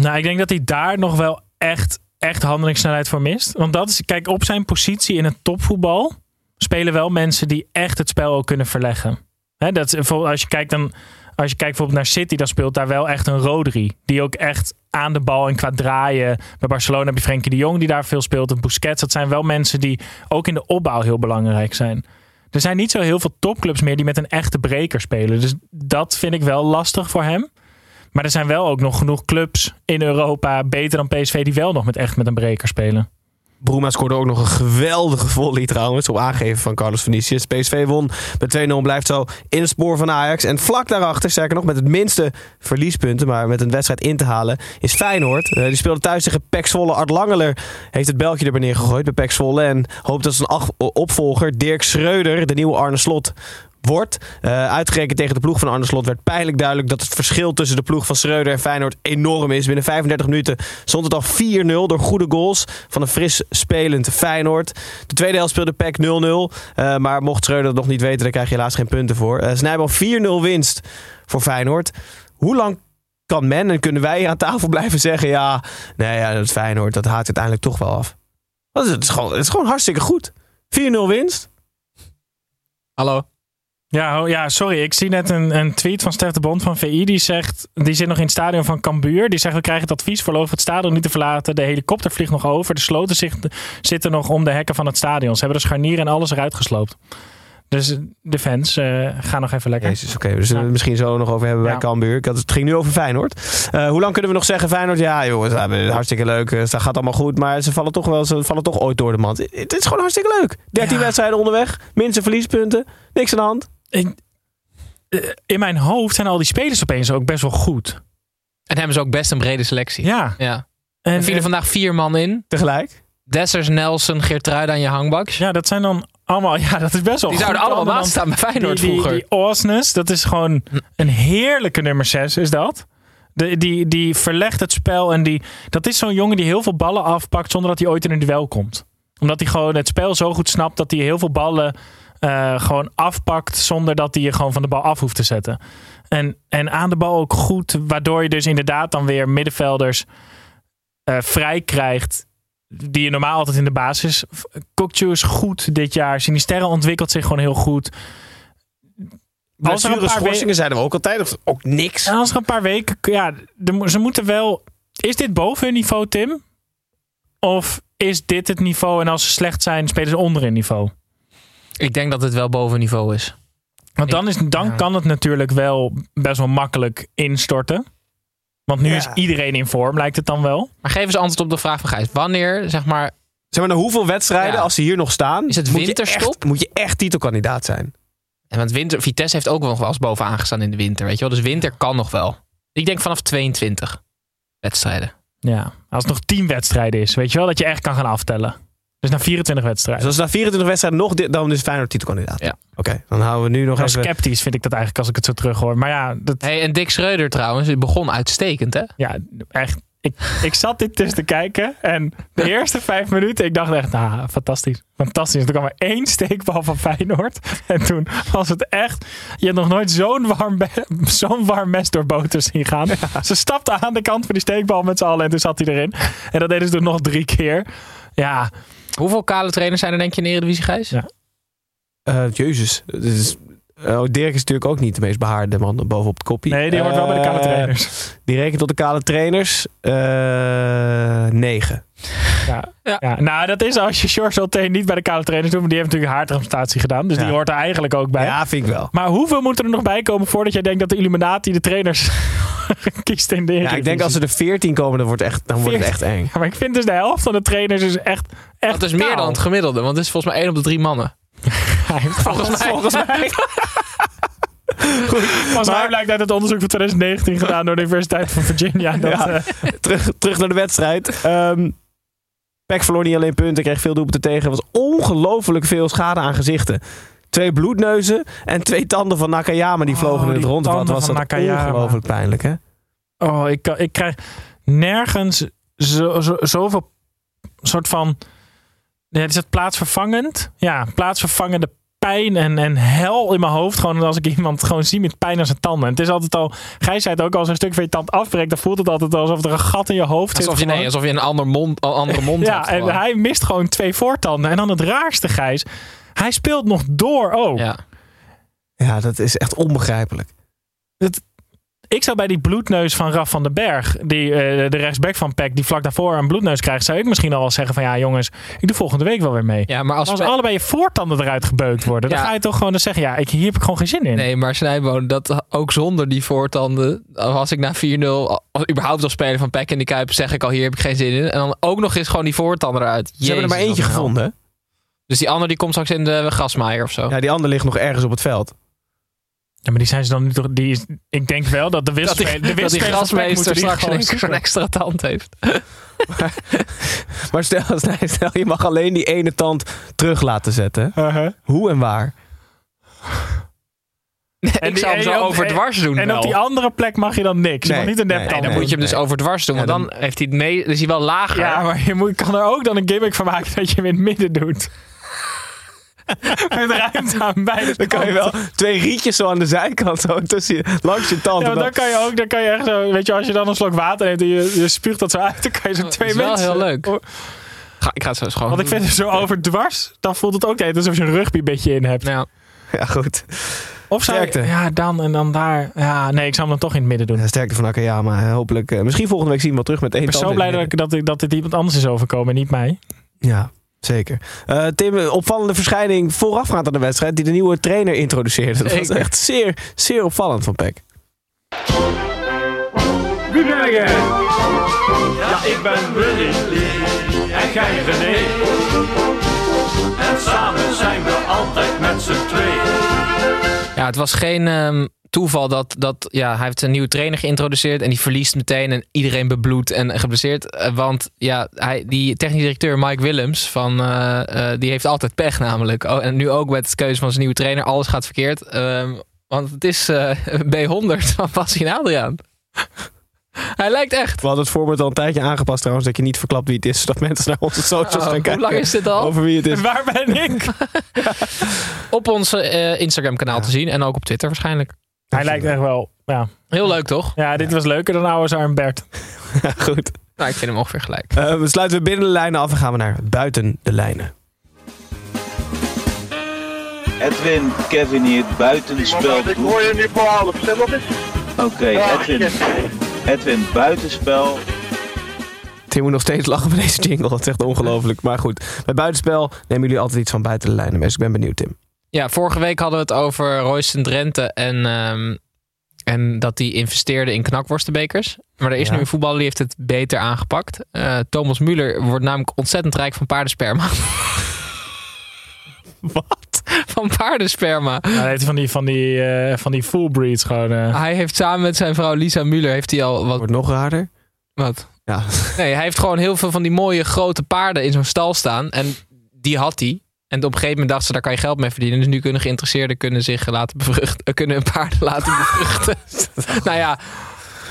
Nou, ik denk dat hij daar nog wel echt, echt handelingssnelheid voor mist. Want dat is, kijk, op zijn positie in het topvoetbal spelen wel mensen die echt het spel ook kunnen verleggen. Dat als je kijkt dan, als je kijkt bijvoorbeeld naar City, dan speelt daar wel echt een Rodri. Die ook echt aan de bal en qua draaien. Bij Barcelona heb je Frenkie de Jong die daar veel speelt. En Busquets, dat zijn wel mensen die ook in de opbouw heel belangrijk zijn. Er zijn niet zo heel veel topclubs meer die met een echte breker spelen. Dus dat vind ik wel lastig voor hem. Maar er zijn wel ook nog genoeg clubs in Europa, beter dan PSV, die wel nog met echt met een breker spelen. Bruma scoorde ook nog een geweldige volley trouwens. Op aangeven van Carlos Vinicius. PSV won met 2-0. Blijft zo in het spoor van Ajax. En vlak daarachter, sterker nog met het minste verliespunten. Maar met een wedstrijd in te halen. Is Feyenoord. Eh, die speelde thuis tegen Pek Zwolle. Art Langeler heeft het beltje er neergegooid bij Pek Zwolle. En hoopt dat zijn opvolger Dirk Schreuder, de nieuwe Arne Slot, wordt. Eh, uitgerekend tegen de ploeg van Arne Slot werd pijnlijk duidelijk dat het verschil tussen de ploeg van Schreuder en Feyenoord enorm is. Binnen 35 minuten stond het al 4-0 door goede goals van een fris spelend Feyenoord. De tweede helft speelde PEC 0-0. eh, maar mocht Schreuder dat nog niet weten, dan krijg je helaas geen punten voor. Uh, Snijboom 4-0 winst voor Feyenoord. Hoe lang kan men en kunnen wij aan tafel blijven zeggen... ja, nee, ja, dat Feyenoord, dat haakt uiteindelijk toch wel af. Want het is gewoon, het is gewoon hartstikke goed. 4-0 winst. Hallo? Ja, oh, ja, sorry. Ik zie net een, een tweet van Stef de Bond van VI. Die zegt, die zit nog in het stadion van Cambuur. Die zegt, we krijgen het advies voorlopig het stadion niet te verlaten. De helikopter vliegt nog over. De sloten zich- zitten nog om de hekken van het stadion. Ze hebben de scharnier en alles eruit gesloopt. Dus de fans eh, gaan nog even lekker. Jezus, oké. we zullen het misschien zo nog over hebben bij Ja. Cambuur. Had, het ging nu over Feyenoord. Eh, hoe lang kunnen we nog zeggen Feyenoord? Ja, jongens, hartstikke leuk. Het gaat allemaal goed. Maar ze vallen toch wel, ze vallen toch ooit door de mand. Het is gewoon hartstikke leuk. 13 Ja. wedstrijden onderweg. Minste verliespunten. Niks aan de hand. Eh, in mijn hoofd zijn al die spelers opeens ook best wel goed. En hebben ze ook best een brede selectie. Ja. ja. En, Er vielen en- vandaag vier man in. Tegelijk. Dessers, Nelson, Geertruida en je hangbaks. ja, dat zijn dan allemaal... Ja, dat is best wel Die zouden allemaal naast staan bij Feyenoord die, die, vroeger. die Osnes, dat is gewoon een heerlijke nummer 6, is dat. De, die, die verlegt het spel en die, dat is zo'n jongen die heel veel ballen afpakt zonder dat hij ooit in een duel komt. Omdat hij gewoon het spel zo goed snapt dat hij heel veel ballen eh, gewoon afpakt zonder dat hij je gewoon van de bal af hoeft te zetten. En, en aan de bal ook goed, waardoor je dus inderdaad dan weer middenvelders eh, vrij krijgt die je normaal altijd in de basis. Kokju is goed dit jaar. Sinisterra ontwikkelt zich gewoon heel goed. Als er een paar schorsingen zeiden we ook altijd. Of ook niks. En als er een paar weken... Ja, de- ze moeten wel... Is dit boven hun niveau, Tim? Of is dit het niveau en als ze slecht zijn, spelen ze onder hun niveau? Ik denk dat het wel boven niveau is. Want dan, is, dan Ja. kan het natuurlijk wel best wel makkelijk instorten. Want nu Ja. is iedereen in vorm, lijkt het dan wel. Maar geef eens antwoord op de vraag van Gijs. Wanneer, zeg maar... Zeg maar, na hoeveel wedstrijden, Ja. als ze hier nog staan... Is het moet je winterstop? echt- Moet je echt titelkandidaat zijn. En want winter, Vitesse heeft ook nog wel eens bovenaan gestaan in de winter. Weet je wel? Dus winter kan nog wel. Ik denk vanaf 22 wedstrijden. Ja, als het nog 10 wedstrijden is, weet je wel dat je echt kan gaan aftellen. Dus na 24 Dus wedstrijden. als na 24 wedstrijden nog... dit- Dan is Feyenoord titelkandidaat. Ja. Oké, dan houden we nu nog Wel even... sceptisch vind ik dat eigenlijk als ik het zo terug hoor. Maar ja, dat, Hey, en Dick Schreuder trouwens, die begon uitstekend hè? ja echt. Ik, ik zat dit dus te kijken en de eerste vijf minuten, ik dacht echt, nou, fantastisch. Fantastisch. Toen kwam er één steekbal van Feyenoord. En toen was het echt, je hebt nog nooit zo'n warm, zo'n warm mes door boter zien gaan. Ze stapten aan de kant van die steekbal met z'n allen en toen zat hij erin. En dat deden ze toen nog drie keer. Ja, Hoeveel kale trainers zijn er denk je in de Eredivisie, Gijs? Ja. Eh, jezus. Het is, oh, Dirk is natuurlijk ook niet de meest behaarde man bovenop het koppie. Nee, die hoort wel bij de kale Eh, trainers. Die rekent tot de kale trainers. eh negen. Ja. Ja. Ja. Nou, dat is als je George Alteen niet bij de kale trainers doet. Maar die heeft natuurlijk een haartransplantatie gedaan. Dus Ja. die hoort er eigenlijk ook bij. Ja, vind ik wel. Maar hoeveel moeten er nog bij komen voordat jij denkt dat de Illuminati de trainers kiest in de Ja, ik denk als er er 14 komen, dan wordt, het echt, dan wordt het echt eng. Ja, maar ik vind dus de helft van de trainers is echt, echt Dat is meer dan het gemiddelde, want het is volgens mij één op de drie mannen. Hij heeft volgens mij. Volgens mij. Goed, volgens mij blijkt uit het onderzoek van 2019 gedaan door de Universiteit van Virginia. Dat, Ja. eh, terug, terug naar de wedstrijd. Ehm Peck verloor niet alleen punten, kreeg veel doelpunten tegen. Er was ongelooflijk veel schade aan gezichten. Twee bloedneuzen en twee tanden van Nakayama die Oh, vlogen in het rond. Wat was van dat Nakayama. ongelooflijk pijnlijk, hè? oh, ik, ik krijg nergens zo, zo, zoveel soort van. Ja, is het plaatsvervangend? Ja, plaatsvervangende pijn en, en hel in mijn hoofd. Gewoon als ik iemand gewoon zie met pijn aan zijn tanden. En het is altijd al. Gij zei het ook, als een stuk van je tand afbreekt, dan voelt het altijd alsof er een gat in je hoofd zit. Alsof je, nee, alsof je een ander mond, een andere mond Ja, hebt. en gewoon. hij mist gewoon twee voortanden. En dan het raarste, Gijs. Hij speelt nog door ook. Ja. Ja, dat is echt onbegrijpelijk. Ik zou bij die bloedneus van Raf van den Berg, die, eh, de rechtsback van PEC, die vlak daarvoor een bloedneus krijgt, zou ik misschien al wel zeggen van ja jongens, ik doe volgende week wel weer mee. ja, maar als, Als allebei je voortanden eruit gebeukt worden, dan ga je toch gewoon dan zeggen ja, ik, hier heb ik gewoon geen zin in. Nee, maar Snijboon, dat ook zonder die voortanden, als ik na 4-0, als überhaupt als speler van Peck in de Kuip, zeg ik al, hier heb ik geen zin in. En dan ook nog eens gewoon die voortanden eruit. Ze hebben er maar eentje gevonden. Dus die andere die komt straks in de grasmaaier of zo. Ja, die andere ligt nog ergens op het veld. Ja, maar die zijn ze dan nu toch, die is, ik denk wel dat de dat die, wisselspeler, de dat die grasmeester straks zo'n zoeken. extra tand heeft. Maar stel, stel, stel, je mag alleen die ene tand terug laten zetten. Uh-huh. Hoe en waar? ik zou hem zo op- overdwars doen En wel. op die andere plek mag je dan niks. Je mag niet een nee, neptand Nee, dan moet je hem dus overdwars doen, want Ja, dan, heeft hij het mee, is hij wel lager. Ja, maar je moet, kan er ook dan een gimmick van maken dat je hem in het midden doet. Met ruimte aan beide Dan kan je wel twee rietjes zo aan de zijkant, zo tussen je, langs je tand. Ja, maar dan kan je ook, dan kan je echt zo, weet je, als je dan een slok water neemt en je, je spuugt dat zo uit, dan kan je zo Dat twee is wel mensen. heel leuk. Oh, Ga, ik ga het zo gewoon Want ik vind het zo overdwars, dan voelt het ook net alsof je een rugbybedje in hebt. Ja. Ja, goed. Of zou je- Sterkte. ja, dan en dan daar. Ja, nee, ik zou hem dan toch in het midden doen. Ja, sterkte van Akayama. Hopelijk. eh, misschien volgende week zien we hem wel terug met één Ik ben zo blij dat, ik, dat, ik, dat dit iemand anders is overkomen en niet mij. Ja, zeker. Eh, Tim, een opvallende verschijning voorafgaand aan de wedstrijd die de nieuwe trainer introduceerde. Dat was echt zeer, zeer opvallend van Peck. Wie ben jij? Ja, ik ben Willy. En jij René. En samen zijn we altijd met z'n tweeën. Ja, het was geen ehm, toeval dat, dat ja, hij heeft een nieuwe trainer geïntroduceerd en die verliest meteen en iedereen bebloed en geblesseerd. Eh, want ja, hij, die technisch directeur Mike Willems, van, eh, eh, die heeft altijd pech namelijk. Oh, en nu ook met de keuze van zijn nieuwe trainer, alles gaat verkeerd. Ehm, want het is eh, B100 van Bassie en Adriaan. hij lijkt echt. We hadden het voorbeeld al een tijdje aangepast trouwens, dat je niet verklapt wie het is, zodat mensen naar onze socials Oh, gaan hoe kijken. lang is dit al? Over wie het is. Waar ben ik? Op ons eh, Instagram kanaal te zien en ook op Twitter waarschijnlijk. Hij lijkt echt wel, ja. Heel leuk toch? Ja, dit was leuker dan oude arm Bert. Ja, goed. Nou, ik vind hem ongeveer gelijk. Eh, we sluiten weer binnen de lijnen af en gaan we naar buiten de lijnen. Edwin, Kevin hier, buitenspel. Ik hoor je nu voor half. Stem op eens. Oké, Edwin. Edwin, buitenspel. Tim moet nog steeds lachen met deze jingle. Dat is echt ongelooflijk. Maar goed, bij buitenspel nemen jullie altijd iets van buiten de lijnen. Dus ik ben benieuwd, Tim. Ja, vorige week hadden we het over Royston Drenthe en, ehm, en dat hij investeerde in knakworstenbekers. Maar er is Ja. nu een voetballer die heeft het beter aangepakt. Eh, Thomas Müller wordt namelijk ontzettend rijk van paardensperma. Wat? van paardensperma. Ja, hij heeft van die, van die, eh, van die full breeds gewoon. eh. Hij heeft samen met zijn vrouw Lisa Müller heeft hij al wat. Wordt nog raarder. wat? Ja. Nee, hij heeft gewoon heel veel van die mooie grote paarden in zo'n stal staan. En die had hij. En op een gegeven moment dacht ze, daar kan je geld mee verdienen. Dus nu kunnen geïnteresseerden kunnen zich laten bevruchten. eh, kunnen paarden laten bevruchten. nou ja.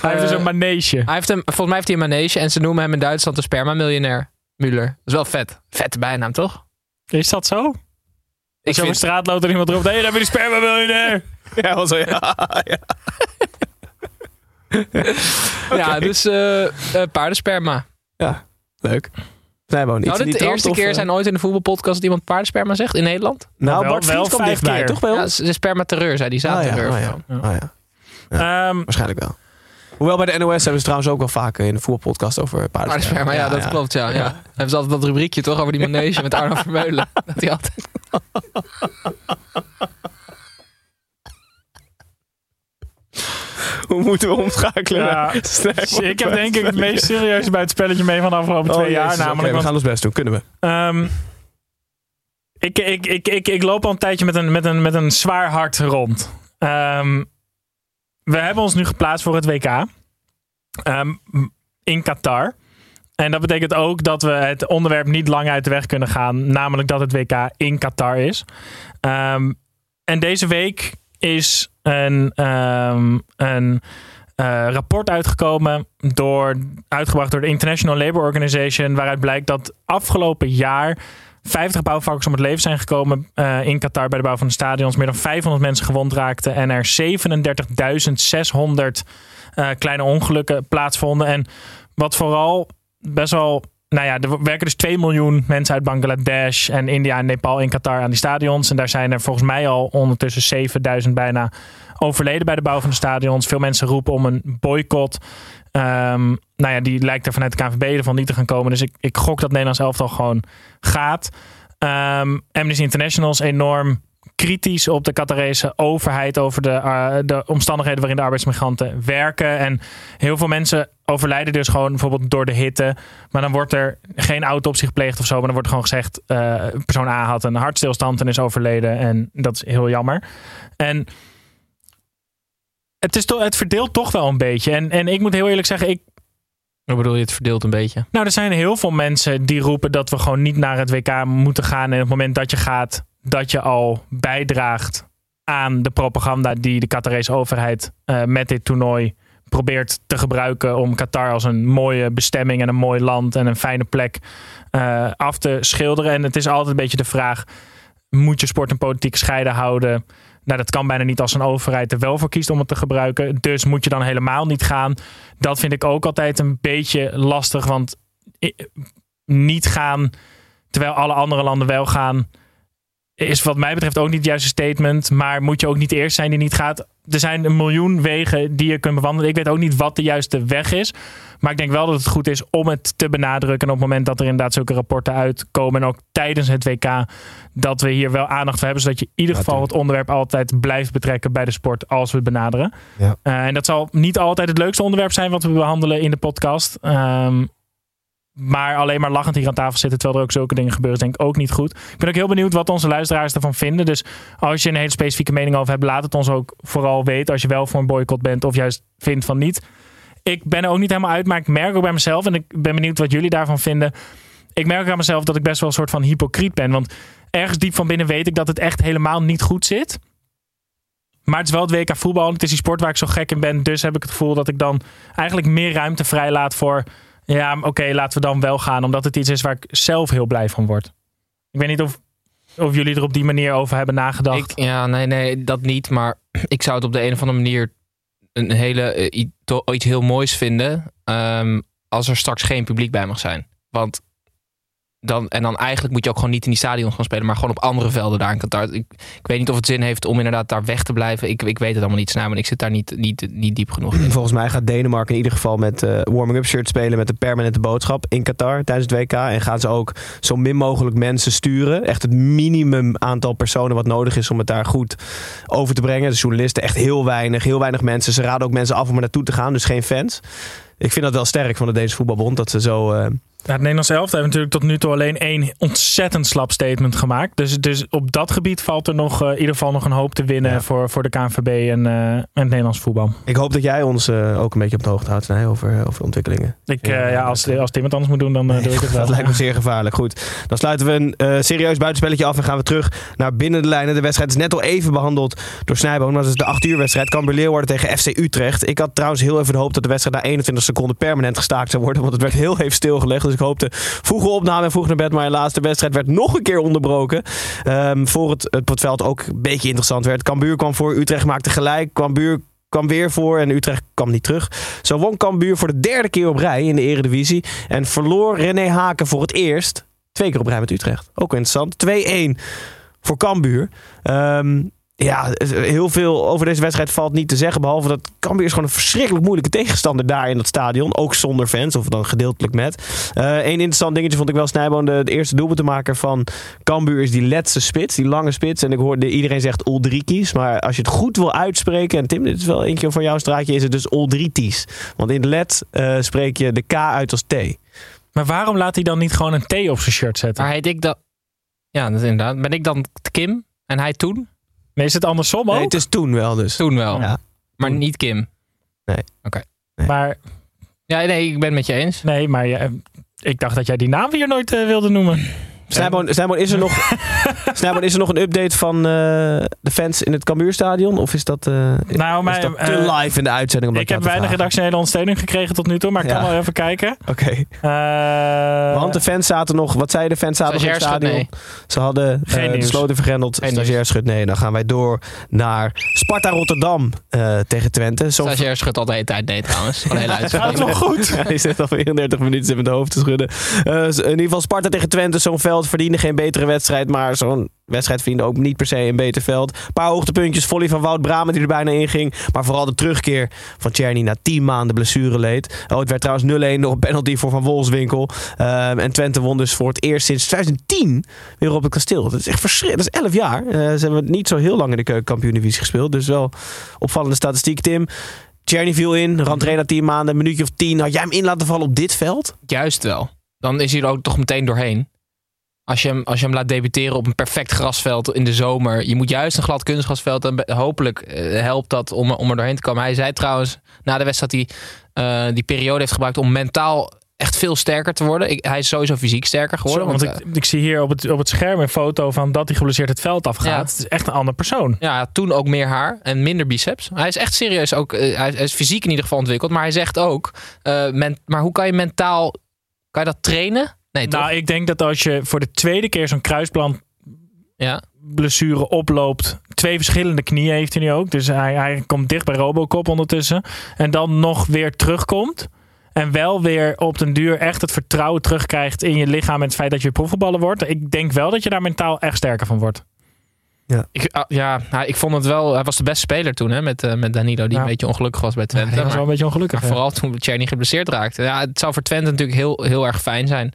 hij heeft dus eh, een manege. Hij heeft hem, volgens mij heeft hij een manege en ze noemen hem in Duitsland de sperma-miljonair. Müller. Dat is wel vet. Vette bijnaam, toch? Is dat zo? Ik over vind, straat loopt en iemand roept, hé, hey, daar heb je die sperma miljonair. Ja, was zo, ja. ja. ja, dus eh, eh, paardensperma. Ja, leuk. Nou, dit de eerste of, keer eh? zijn ooit in de voetbalpodcast dat iemand paardensperma zegt in Nederland? Nou, wel- Bart wel kwam vijf dichtbij, keer. toch wel? Ja, de sperma terreur, zei die Ah, ja, zaterreur. ah, ja. Ah, ja. Ehm, Waarschijnlijk wel. Hoewel bij de NOS hebben ze trouwens ook wel vaak in de voetbalpodcast over paardensperma. Paardensperma, ja, dat klopt. Ja, ja. Hebben ze altijd dat rubriekje toch over die manege met Arno Vermeulen. Dat hij altijd... Hoe moeten we omschakelen? Ja, ik heb denk ik het meest serieuze bij het spelletje mee van de afgelopen Oh, twee jaar. Namelijk, we want, gaan ons best doen, kunnen we. ehm, ik, ik, ik, ik, ik loop al een tijdje met een, met een, met een zwaar hart rond. Ehm, we hebben ons nu geplaatst voor het WK ehm, in Qatar. En dat betekent ook dat we het onderwerp niet lang uit de weg kunnen gaan. Namelijk dat het WK in Qatar is. Ehm, en deze week is een, ehm, een eh, rapport uitgekomen, door, uitgebracht door de International Labour Organization, waaruit blijkt dat afgelopen jaar 50 bouwvakkers om het leven zijn gekomen eh, in Qatar bij de bouw van de stadions. Meer dan 500 mensen gewond raakten en er 37.600 eh, kleine ongelukken plaatsvonden. En wat vooral best wel. Nou ja, er werken dus 2 miljoen mensen uit Bangladesh en India en Nepal in Qatar aan die stadions. En daar zijn er volgens mij al ondertussen 7000 bijna overleden bij de bouw van de stadions. Veel mensen roepen om een boycott. Ehm, nou ja, die lijkt er vanuit de KNVB ervan niet te gaan komen. Dus ik, ik gok dat Nederlands elftal gewoon gaat. Ehm Amnesty International is enorm kritisch op de Qatarese overheid over de, eh, de omstandigheden waarin de arbeidsmigranten werken. En heel veel mensen overlijden dus gewoon bijvoorbeeld door de hitte. Maar dan wordt er geen autopsie gepleegd of zo. Maar dan wordt gewoon gezegd, eh, persoon A had een hartstilstand en is overleden. En dat is heel jammer. En het, is toch, het verdeelt toch wel een beetje. En, en ik moet heel eerlijk zeggen, ik, Hoe bedoel je, het verdeelt een beetje? nou, er zijn heel veel mensen die roepen dat we gewoon niet naar het WK moeten gaan. En op het moment dat je gaat, dat je al bijdraagt aan de propaganda die de Qatarese overheid eh, met dit toernooi probeert te gebruiken om Qatar als een mooie bestemming en een mooi land en een fijne plek eh, af te schilderen. En het is altijd een beetje de vraag: moet je sport en politiek scheiden houden? Nou, dat kan bijna niet als een overheid er wel voor kiest om het te gebruiken. Dus moet je dan helemaal niet gaan. Dat vind ik ook altijd een beetje lastig. Want niet gaan terwijl alle andere landen wel gaan, is wat mij betreft ook niet het juiste statement. Maar moet je ook niet de eerste zijn die niet gaat. Er zijn een miljoen wegen die je kunt bewandelen. Ik weet ook niet wat de juiste weg is. Maar ik denk wel dat het goed is om het te benadrukken. En op het moment dat er inderdaad zulke rapporten uitkomen. En ook tijdens het WK. Dat we hier wel aandacht voor hebben. Zodat je in ieder geval het onderwerp altijd blijft betrekken bij de sport. Als we het benaderen. Ja. Eh, en dat zal niet altijd het leukste onderwerp zijn wat we behandelen in de podcast. Ehm, maar alleen maar lachend hier aan tafel zitten terwijl er ook zulke dingen gebeuren, is denk ik ook niet goed. Ik ben ook heel benieuwd wat onze luisteraars ervan vinden. Dus als je een hele specifieke mening over hebt, laat het ons ook vooral weten. Als je wel voor een boycott bent of juist vindt van niet. Ik ben er ook niet helemaal uit, maar ik merk ook bij mezelf en ik ben benieuwd wat jullie daarvan vinden. Ik merk aan mezelf dat ik best wel een soort van hypocriet ben. Want ergens diep van binnen weet ik dat het echt helemaal niet goed zit. Maar het is wel het WK voetbal. Het is die sport waar ik zo gek in ben. Dus heb ik het gevoel dat ik dan eigenlijk meer ruimte vrijlaat voor... Ja, oké, laten we dan wel gaan. Omdat het iets is waar ik zelf heel blij van word. Ik weet niet of, of jullie er op die manier over hebben nagedacht. Ik, ja, nee, nee, dat niet. Maar ik zou het op de een of andere manier een hele, eh, iets heel moois vinden. ehm, als er straks geen publiek bij mag zijn. Want dan, en dan eigenlijk moet je ook gewoon niet in die stadions gaan spelen, maar gewoon op andere velden daar in Qatar. Ik, ik weet niet of het zin heeft om inderdaad daar weg te blijven. Ik, ik weet het allemaal niet, Snijman. maar ik zit daar niet, niet, niet diep genoeg in. Volgens mij gaat Denemarken in ieder geval met eh, warming-up shirt spelen met een permanente boodschap in Qatar tijdens het WK. En gaan ze ook zo min mogelijk mensen sturen. Echt het minimum aantal personen wat nodig is om het daar goed over te brengen. De journalisten echt heel weinig, heel weinig mensen. Ze raden ook mensen af om er naartoe te gaan, dus geen fans. Ik vind dat wel sterk van de Deense voetbalbond dat ze zo... eh, het Nederlands elftal heeft natuurlijk tot nu toe alleen één ontzettend slap statement gemaakt. Dus, dus op dat gebied valt er nog eh, in ieder geval nog een hoop te winnen Ja. voor, voor de KNVB en, eh, en het Nederlands voetbal. ik hoop dat jij ons eh, ook een beetje op de hoogte houdt Snij, over, over de ontwikkelingen. Ik, Ja, ja, als, als Tim het anders moet doen, dan doe ik het wel. Dat lijkt me zeer gevaarlijk. Goed, dan sluiten we een serieus buitenspelletje af en gaan we terug naar binnen de lijnen. De wedstrijd is net al even behandeld door Snijboom. Dat is de 8 uur wedstrijd. Cambuur Leeuwarden tegen FC Utrecht. Ik had trouwens heel even de hoop dat de wedstrijd na 21 seconden permanent gestaakt zou worden. Want het werd heel even stilgelegd. Dus ik hoopte vroege opname en vroeg naar bed. Maar helaas, de wedstrijd werd nog een keer onderbroken. Ehm, voor het, het, ook een beetje interessant werd. Cambuur kwam voor, Utrecht maakte gelijk. Cambuur kwam weer voor en Utrecht kwam niet terug. Zo won Cambuur voor de derde keer op rij in de eredivisie. En verloor René Haken voor het eerst twee keer op rij met Utrecht. Ook interessant. 2-1 voor Cambuur. Ehm, ja, heel veel over deze wedstrijd valt niet te zeggen. Behalve dat Cambuur is gewoon een verschrikkelijk moeilijke tegenstander daar in dat stadion. Ook zonder fans, of dan gedeeltelijk met. Eén interessant dingetje vond ik wel Snijboon. De, de eerste doelpuntenmaker van Cambuur is die letse spits. Die lange spits. En ik hoorde iedereen zegt Uldrikis. Maar als je het goed wil uitspreken. En Tim, dit is wel eentje van jouw straatje. Is het dus Uldritis. Want in let eh, spreek je de K uit als T. Maar waarom laat hij dan niet gewoon een T op zijn shirt zetten? Maar heet ik dan... Ja, dat is inderdaad. Ben ik dan Kim en hij toen? Nee, is het andersom ook? Nee, het is toen wel dus. Toen wel. Ja. Maar niet Kim. Nee. Oké. Maar Ja, nee, ik ben het met je eens. nee, maar ja, ik dacht dat jij die naam hier nooit eh, wilde noemen. Snijboon, Snijboon, is er nog, Snijboon, is er nog een update van eh, de fans in het Cambuurstadion? Of is dat, eh, Nou, is maar, dat te eh, live in de uitzending? om Ik heb te weinig redactionele ondersteuning gekregen tot nu toe, maar ik kan wel even kijken. Oké. Eh, Want de fans zaten nog, wat zei de fans zaten nog in het stadion? Ze hadden Geen eh, de nieuws. sloten vergrendeld. Stagiairschut, nee. Dan gaan wij door naar Sparta Rotterdam eh, tegen Twente. Zo Stagiair schudt de hele tijd nee trouwens. Van hele Gaat nog goed? Hij zit al 34 minuten zit met de hoofd te schudden. Eh, in ieder geval Sparta tegen Twente. Zo'n veld verdiende geen betere wedstrijd. Maar zo'n wedstrijd verdiende ook niet per se een beter veld. Een paar hoogtepuntjes. Volley van Wout Brama die er bijna in ging. Maar vooral de terugkeer van Tjerni na 10 maanden blessure leed. Oh, het werd trouwens 0-1 door een penalty voor Van Wolfswinkel. Ehm, en Twente won dus voor het eerst sinds 2010 weer op het kasteel. Dat is echt verschrikkelijk. Dat is 11 jaar. Eh, ze hebben niet zo heel lang in de keukenkampioen-divisie gespeeld. Dus wel opvallende statistiek, Tim. Tjerni viel in, Randrain na 10 maanden, een minuutje of 10. Had jij hem in laten vallen op dit veld? Juist wel. Dan is hij er ook toch meteen doorheen. Als je, hem, als je hem laat debuteren op een perfect grasveld in de zomer. Je moet juist een glad kunstgrasveld. En hopelijk eh, helpt dat om, om er doorheen te komen. Hij zei trouwens na de wedstrijd dat hij eh, die periode heeft gebruikt om mentaal echt veel sterker te worden. Ik, hij is sowieso fysiek sterker geworden. Zo, want want, ik, ik zie hier op het, op het scherm een foto van dat hij geblesseerd het veld afgaat. Ja. Het is echt een ander persoon. Ja, toen ook meer haar en minder biceps. Hij is echt serieus ook. eh, hij is fysiek in ieder geval ontwikkeld. Maar hij zegt ook. eh, men, maar hoe kan je mentaal. Kan je dat trainen? Nee, toch? Nou, ik denk dat als je voor de tweede keer zo'n kruisplant ja. blessure oploopt. Twee verschillende knieën heeft hij nu ook. Dus hij, hij komt dicht bij Robocop ondertussen. En dan nog weer terugkomt. En wel weer op den duur echt het vertrouwen terugkrijgt in je lichaam. En het feit dat je profvoetballer wordt. Ik denk wel dat je daar mentaal echt sterker van wordt. Ik, ah, ja, nou, ik vond het wel. Hij was de beste speler toen hè, met, eh, met Danilo, die Ja. een beetje ongelukkig was bij Twente. Hij was maar, wel een beetje ongelukkig. maar ja. vooral toen Tjerni geblesseerd raakte. Ja, het zou voor Twente natuurlijk heel, heel erg fijn zijn.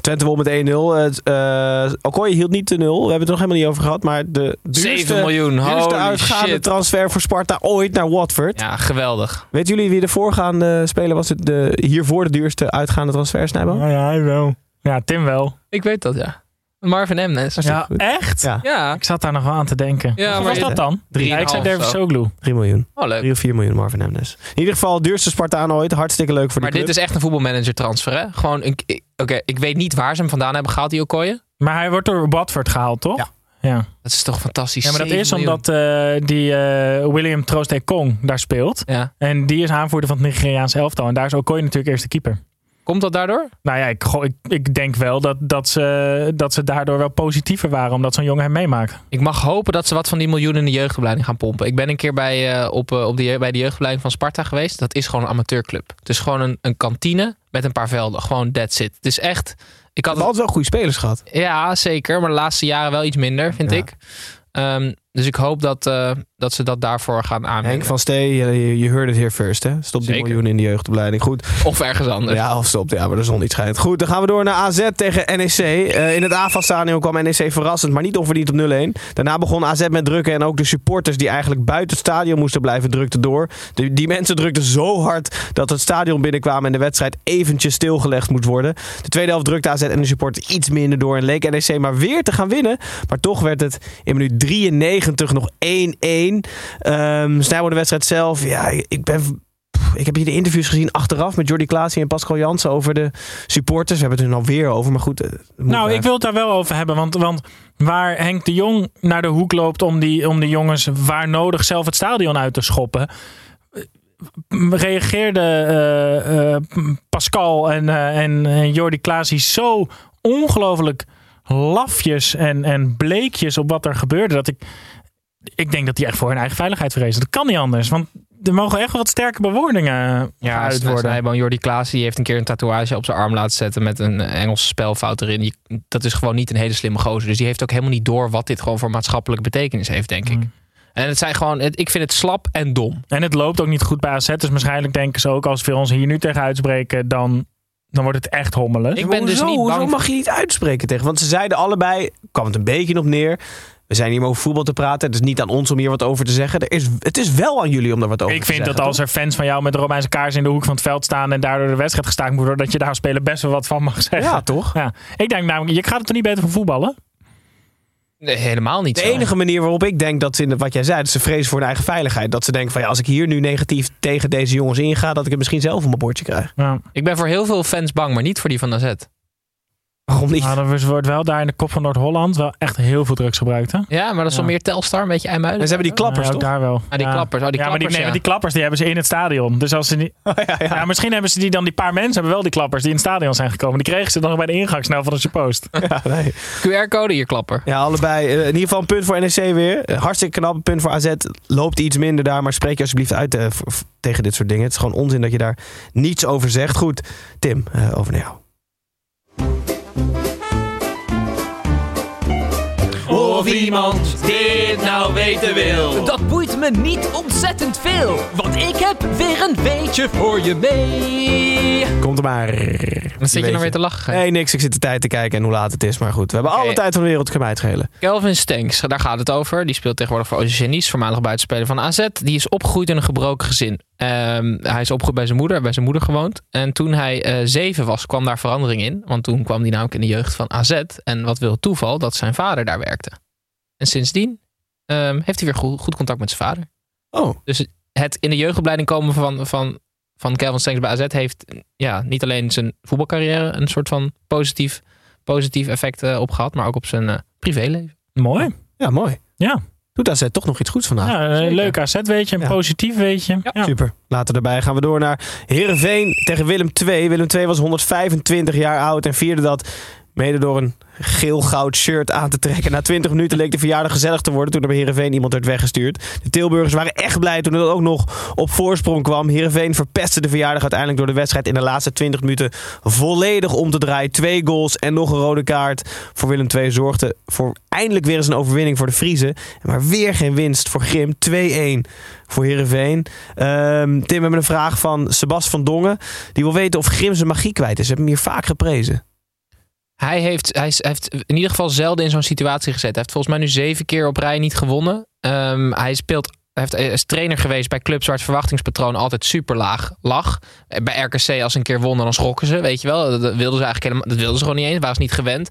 Twente won met 1-0. Het, eh, Okoye hield niet de 0. We hebben het er nog helemaal niet over gehad. Maar de 7 duurste, miljoen, duurste uitgaande shit. transfer voor Sparta ooit naar Watford. Ja, geweldig. Weet jullie wie de voorgaande speler was? Het de, hiervoor de duurste uitgaande transfer, Snijbo? Ja, ja, hij wel. Ja, Tim wel. Ik weet dat, ja. Marvin Emnes. Ja, echt? Ja, Ja, Ik zat daar nog wel aan te denken. Ja, Wat maar was dat dan? Drie Ja, ik zei Dervis zo. Soglu. 3 miljoen. oh leuk. 3 of 4 miljoen Marvin Emnes. In ieder geval, duurste Spartaan ooit. Hartstikke leuk voor Maar de dit club. is echt een voetbalmanager transfer, hè? Gewoon een. ik- Oké, ik weet niet waar ze hem vandaan hebben gehaald, die Okoye. Maar hij wordt door Watford gehaald, toch? Ja. ja. Dat is toch fantastisch. Ja, maar dat 7 is miljoen. omdat eh, die eh, William Troost Kong daar speelt. Ja. En die is aanvoerder van het Nigeriaanse elftal. En daar is Okoye natuurlijk eerste keeper. Komt dat daardoor? Nou ja, ik, ik, ik denk wel dat, dat, ze, dat ze daardoor wel positiever waren. Omdat zo'n jongen hem meemaakt. Ik mag hopen dat ze wat van die miljoenen in de jeugdopleiding gaan pompen. Ik ben een keer bij, eh, op, eh, op de, bij de jeugdopleiding van Sparta geweest. Dat is gewoon een amateurclub. Het is gewoon een, een kantine met een paar velden. Gewoon that's it. Het is echt... Ik had altijd wel goede spelers gehad. Ja, zeker. Maar de laatste jaren wel iets minder, vind Ja. ik. Ehm, dus ik hoop dat, eh, dat ze dat daarvoor gaan aanbieden. Henk van Stee, je, heard het hier first, hè? Stop die Zeker. miljoen in de jeugdopleiding. Goed. Of ergens anders. Ja, of stopt. Ja, maar de zon niet schijnt. Goed, dan gaan we door naar AZ tegen NEC. Eh, in het AFAS-stadion kwam NEC verrassend, maar niet onverdiend op 0-1. Daarna begon AZ met drukken en ook de supporters die eigenlijk buiten het stadion moesten blijven drukten door. De, die mensen drukten zo hard dat het stadion binnenkwamen en de wedstrijd eventjes stilgelegd moet worden. De tweede helft drukte AZ en de supporters iets minder door en leek NEC maar weer te gaan winnen. Maar toch werd het in minuut 93 nog 1-1. Ehm Snijboon de wedstrijd zelf. Ja, ik ben ik heb hier de interviews gezien achteraf met Jordi Klaasie en Pascal Jansen over de supporters. We hebben het er nu alweer over, maar goed. eh, Nou, ik wil het daar wel over hebben. Want, want waar Henk de Jong naar de hoek loopt om, die, om de jongens waar nodig zelf het stadion uit te schoppen. eh, Reageerde eh, Pascal en, en, en Jordi Klaasie zo ongelooflijk lafjes en, en bleekjes op wat er gebeurde. Dat ik, ik denk dat die echt voor hun eigen veiligheid vrezen. Dat kan niet anders. Want er mogen echt wat sterke bewoordingen Ja, uit worden. Snijboom, Jordi Klaas die heeft een keer een tatoeage op zijn arm laten zetten met een Engelse spelfout erin. Die- dat is gewoon niet een hele slimme gozer. Dus die heeft ook helemaal niet door wat dit gewoon voor maatschappelijke betekenis heeft, denk ik. En het zijn gewoon, ik vind het slap en dom. En het loopt ook niet goed bij AZ. Dus waarschijnlijk denken ze ook als we ons hier nu tegen uitspreken, dan, dan wordt het echt hommelig. Ik ben dus niet Hoezo bang. mag je niet uitspreken tegen? Want ze zeiden allebei, kwam het een beetje op neer. We zijn hier om over voetbal te praten. Het is niet aan ons om hier wat over te zeggen. Er is, het is wel aan jullie om daar wat over Ik te vind zeggen. dat als er fans van jou met Romeinse kaars in de hoek van het veld staan en daardoor de wedstrijd gestaakt moet worden, dat je daar als speler best wel wat van mag zeggen. Ja, toch? Ja. Ik denk namelijk, je gaat het toch niet beter van voetballen? Nee, helemaal niet De zo. enige manier waarop ik denk dat ze, in wat jij zei, dat ze vrezen voor hun eigen veiligheid. Dat ze denken van ja, als ik hier nu negatief tegen deze jongens inga, dat ik het misschien zelf op mijn bordje krijg. Ja. Ik ben voor heel veel fans bang, maar niet voor die van AZ. Waarom niet? Maar er wordt wel daar in de kop van Noord-Holland wel echt heel veel drugs gebruikt. Hè? Ja, maar dat is wel Ja. meer Telstar, een beetje IJmuiden. En ze hebben die klappers, Ja, toch? daar wel. Ah, die Ja. klappers. Oh, die ja, maar die, klappers, nee, maar die klappers die hebben ze in het stadion. Dus als ze niet, ja, ja. ja, misschien hebben ze die dan, die paar mensen hebben wel die klappers die in het stadion zijn gekomen. Die kregen ze dan nog bij de ingang snel van de suppost. Ja, nee. QR-code hier klapper. ja, allebei. Eh, In ieder geval een punt voor NEC weer. Eh, Hartstikke knap. Een punt voor AZ. Loopt iets minder daar, maar spreek je alsjeblieft uit eh, tegen dit soort dingen. Het is gewoon onzin dat je daar niets over zegt. Goed, Tim, eh, over naar jou. Of iemand dit nou weten wil. Dat boeit me niet ontzettend veel, want ik heb weer een beetje voor je mee. Komt er maar. Dan zit je nog weer te lachen. Nee, niks. Ik zit de tijd te kijken en hoe laat het is. Maar goed, we hebben alle tijd van de wereld. Het schelen. Kelvin Stenks, daar gaat het over. Die speelt tegenwoordig voor Nice, voormalig buitenspeler van AZ. Die is opgegroeid in een gebroken gezin. Ehm, hij is opgegroeid bij zijn moeder, bij zijn moeder gewoond. En toen hij eh, zeven was, kwam daar verandering in. Want toen kwam hij namelijk in de jeugd van AZ. En wat wil het toeval, dat zijn vader daar werkte. En sindsdien ehm, heeft hij weer goed, goed contact met zijn vader. Oh, Dus het in de jeugdopleiding komen van, van, van Kelvin Stenks bij AZ heeft ja, niet alleen zijn voetbalcarrière een soort van positief, positief effect eh, op gehad, maar ook op zijn eh, privéleven. Mooi. ja, mooi. Ja, Doet AZ toch nog iets goeds vandaag? ja een zeker. leuk AZ weetje, een Ja. positief weetje. Ja. Super. Later erbij gaan we door naar Heerenveen tegen Willem II. Willem II was 125 jaar oud en vierde dat mede door een geel-goud shirt aan te trekken. Na 20 minuten leek de verjaardag gezellig te worden toen er bij Heerenveen iemand werd weggestuurd. De Tilburgers waren echt blij toen het ook nog op voorsprong kwam. Heerenveen verpestte de verjaardag uiteindelijk door de wedstrijd in de laatste 20 minuten volledig om te draaien. Twee goals en nog een rode kaart voor Willem II zorgde voor eindelijk weer eens een overwinning voor de Friese. Maar weer geen winst voor Grim. 2-1 voor Heerenveen. Ehm, Tim, we hebben een vraag van Sebas van Dongen. Die wil weten of Grim zijn magie kwijt is. We hebben hem hier vaak geprezen. Hij heeft, hij heeft in ieder geval zelden in zo'n situatie gezet. Hij heeft volgens mij nu zeven keer op rij niet gewonnen. Ehm, hij speelt. Heeft, is trainer geweest bij clubs waar het verwachtingspatroon altijd super laag lag. Eh, Bij RKC als ze een keer wonnen, dan schrokken ze, weet je wel. Dat, wilden ze eigenlijk helemaal, dat wilden ze gewoon niet eens, waren ze niet gewend.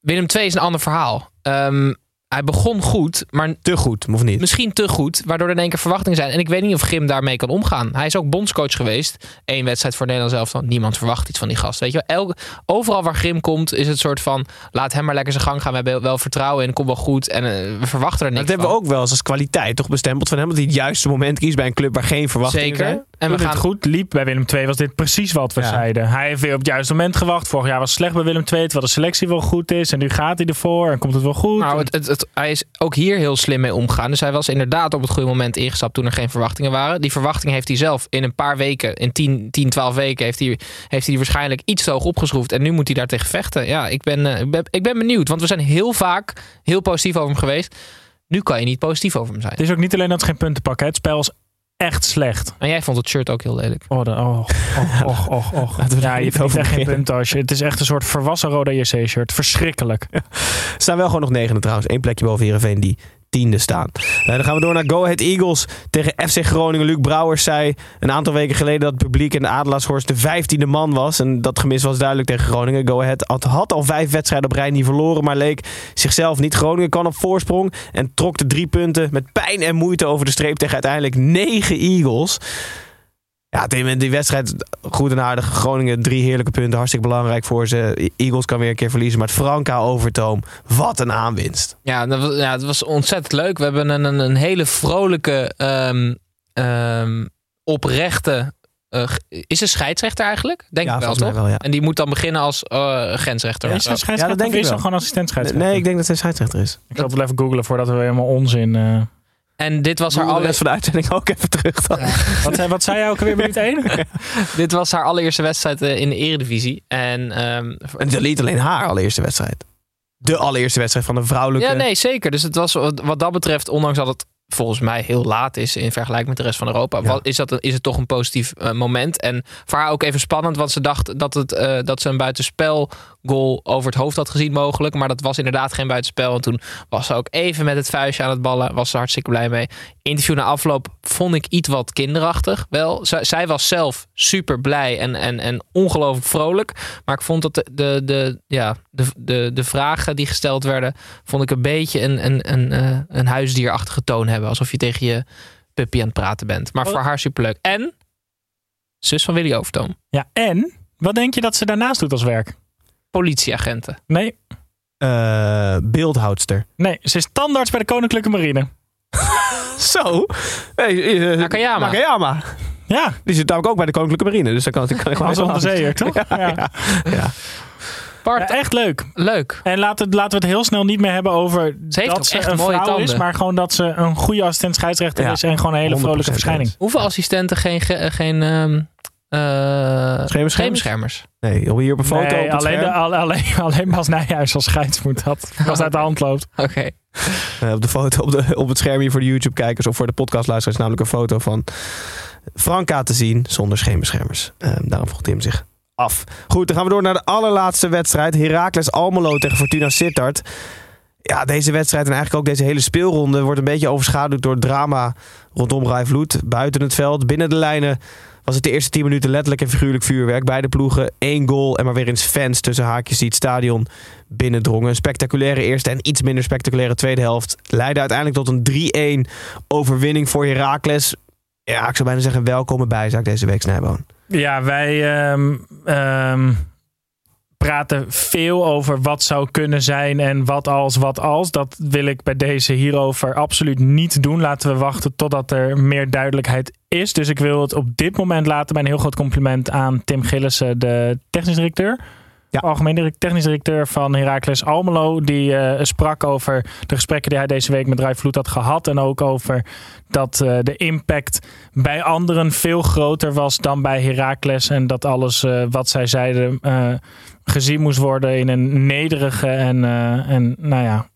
Willem II is een ander verhaal. Ehm, hij begon goed, maar Te goed, of niet? misschien te goed, waardoor er in één keer verwachtingen zijn. En ik weet niet of Grim daarmee kan omgaan. Hij is ook bondscoach geweest. Eén wedstrijd voor Nederland zelf dan. Niemand verwacht iets van die gast. Weet je wel? Elke, overal waar Grim komt is het soort van... laat hem maar lekker zijn gang gaan. We hebben wel vertrouwen in. Komt wel goed. En eh, we verwachten er niks Dat hebben we ook wel eens als kwaliteit toch bestempeld van hem. Dat hij het juiste moment kiest bij een club waar geen verwachtingen Zeker. zijn. En Toen we gaan het goed liep bij Willem II was dit precies wat we Ja. zeiden. Hij heeft weer op het juiste moment gewacht. Vorig jaar was het slecht bij Willem II, terwijl de selectie wel goed is. En nu gaat hij ervoor en komt het wel goed. Nou, het, het, het- hij is ook hier heel slim mee omgegaan. Dus hij was inderdaad op het goede moment ingestapt toen er geen verwachtingen waren. Die verwachtingen heeft hij zelf in een paar weken, in 10, 10 12 weken, heeft hij, heeft hij die waarschijnlijk iets te hoog opgeschroefd. En nu moet hij daar tegen vechten. Ja, ik ben, eh, ik, ben, ik ben benieuwd. Want we zijn heel vaak heel positief over hem geweest. Nu kan je niet positief over hem zijn. Het is ook niet alleen dat ze geen punten pakken. Het spel is echt slecht. En jij vond het shirt ook heel lelijk. Oh, de, oh, och, och, och, och. Laten we Ja, je over echt geen als je... Het is echt een soort verwassen Roda JC-shirt. Verschrikkelijk. staan wel gewoon nog negende trouwens. Eén plekje boven Heerenveen die staan. Eh, dan gaan we door naar Go Ahead Eagles tegen FC Groningen. Luc Brouwers zei een aantal weken geleden dat het publiek in de Adelaarshorst de vijftiende man was. En dat gemis was duidelijk tegen Groningen. Go Ahead had, had al vijf wedstrijden op rij niet verloren, maar leek zichzelf niet. Groningen kan op voorsprong en trok de drie punten met pijn en moeite over de streep tegen uiteindelijk negen Eagles. Ja, Tim, die wedstrijd goed en aardig. Groningen drie heerlijke punten, hartstikke belangrijk voor ze. Eagles kan weer een keer verliezen, maar het Franka Overtoom, wat een aanwinst. Ja, dat was, ja, het was ontzettend leuk. We hebben een, een, een hele vrolijke, ehm, ehm, oprechte. eh, is een scheidsrechter eigenlijk? Denk Ja, ik wel, toch? wel, ja. En die moet dan beginnen als eh, grensrechter. Is zo. hij scheidsrechter Ja, dat denk of ik is hij wel. gewoon assistent scheidsrechter? Nee, ik denk dat hij scheidsrechter is. Ik zal het wel even googlen voordat we helemaal onzin... eh, En dit was haar Doe de aller... rest van de uitzending ook even terug dan. Wat, zei- wat zei jij ook alweer minuut 1? dit was haar allereerste wedstrijd eh, in de eredivisie. En ehm, En het is niet alleen haar allereerste wedstrijd. De allereerste wedstrijd van de vrouwelijke. Ja, nee, zeker. Dus het was wat dat betreft, ondanks dat het volgens mij heel laat is in vergelijking met de rest van Europa, Ja. is, dat een- is het toch een positief eh, moment. En voor haar ook even spannend, want ze dacht dat, het, eh, dat ze een buitenspel goal over het hoofd had gezien mogelijk. Maar dat was inderdaad geen buitenspel. En toen was ze ook even met het vuistje aan het ballen. Was ze hartstikke blij mee. Interview na afloop vond ik iets wat kinderachtig. Wel, zij, was zelf super blij en, en, en ongelooflijk vrolijk. Maar ik vond dat de, de, de, ja, de, de, de vragen die gesteld werden, vond ik een beetje een, een, een, eh, een huisdierachtige toon hebben. Alsof je tegen je puppy aan het praten bent. Maar voor haar superleuk. En zus van Willy Overtoom. Ja, en wat denk je dat ze daarnaast doet als werk? Politieagenten. Nee, Eh, beeldhoudster. nee, ze is tandarts bij de Koninklijke Marine. Zo. Hey, eh, Nakayama. Nakayama. Ja, Die zit namelijk ook bij de Koninklijke Marine. Dus dan kan, kan ik gewoon als even onderzeeër, toch? Ja, Ja. ja. ja. Bart, Ja, echt leuk. leuk. En laten, we- laten we het heel snel niet meer hebben over Ze heeft dat ze echt een mooie vrouw is, tanden. maar gewoon dat ze een goede assistent scheidsrechter Ja, is en gewoon een hele 100% vrolijke verschijning. Hoeveel assistenten geen, ge- geen ehm eh, Schemerschermers? schemerschermers? Nee, hier op een foto Nee, op het alleen, de, alleen, alleen Bas Nijhuis als scheids moet dat. Als het uit de hand loopt. Oké. Eh, op de foto op, de, op het scherm hier voor de YouTube-kijkers of voor de podcastluisteraars namelijk een foto van Franka te zien zonder schemerschermers. Eh, daarom vroeg Tim zich af. Goed, dan gaan we door naar de allerlaatste wedstrijd. Heracles Almelo tegen Fortuna Sittard. Ja, deze wedstrijd en eigenlijk ook deze hele speelronde wordt een beetje overschaduwd door het drama rondom Rai Vloed. Buiten het veld, binnen de lijnen was het de eerste 10 minuten letterlijk en figuurlijk vuurwerk. Beide ploegen één goal en maar weer eens fans tussen haakjes die het stadion binnendrongen. Een spectaculaire eerste en iets minder spectaculaire tweede helft leidde uiteindelijk tot een 3-1 overwinning voor Heracles. Ja, ik zou bijna zeggen welkome bijzaak deze week, Snijboon. Ja, wij ehm, ehm, praten veel over wat zou kunnen zijn en wat als, wat als. Dat wil ik bij deze hierover absoluut niet doen. Laten we wachten totdat er meer duidelijkheid is. Dus ik wil het op dit moment laten bij een heel groot compliment aan Tim Gillissen, de technisch directeur. Ja. Algemeen technisch directeur van Heracles Almelo. Die eh, sprak over de gesprekken die hij deze week met Rai Vloed had gehad. En ook over dat eh, de impact bij anderen veel groter was dan bij Heracles. En dat alles eh, wat zij zeiden gezien moest worden in een nederige en, eh, en nou ja,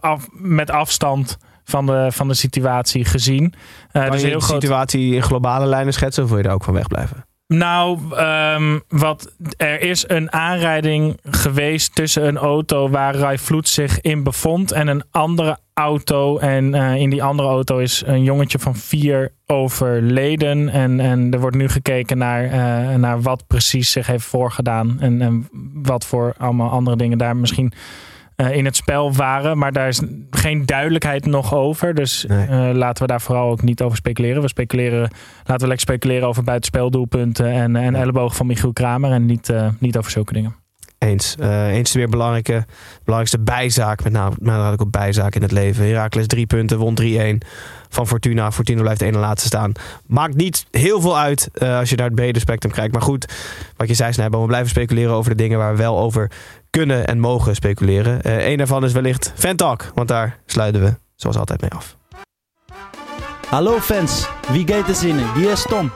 af- met afstand van de, van de situatie gezien. Eh, Kan dus je heel de groot. situatie in globale lijnen schetsen of wil je daar ook van wegblijven? Nou, ehm, wat, er is een aanrijding geweest tussen een auto waar Rai Vloed zich in bevond en een andere auto. En eh, in die andere auto is een jongetje van vier overleden. En, en er wordt nu gekeken naar, eh, naar wat precies zich heeft voorgedaan. En, en wat voor allemaal andere dingen daar misschien eh, in het spel waren. Maar daar is geen duidelijkheid nog over. Dus Nee. laten we daar vooral ook niet over speculeren. We speculeren, laten we lekker speculeren over buitenspeldoelpunten en, en elleboog van Michiel Kramer. En niet, niet over zulke dingen. Eens. Eh, eens weer belangrijke, belangrijkste bijzaak, met name, met name ook bijzaak in het leven. Heracles drie punten, won 3-1 van Fortuna. Fortuna blijft de ene laatste staan. Maakt niet heel veel uit eh, als je naar het brede spectrum kijkt. Maar goed, wat je zei Snijboom, we blijven speculeren over de dingen waar we wel over kunnen en mogen speculeren. Eh Eén daarvan is wellicht Fantalk, want daar sluiten we zoals altijd mee af. Hallo fans, wie gaat er zinnen? Wie is Tom?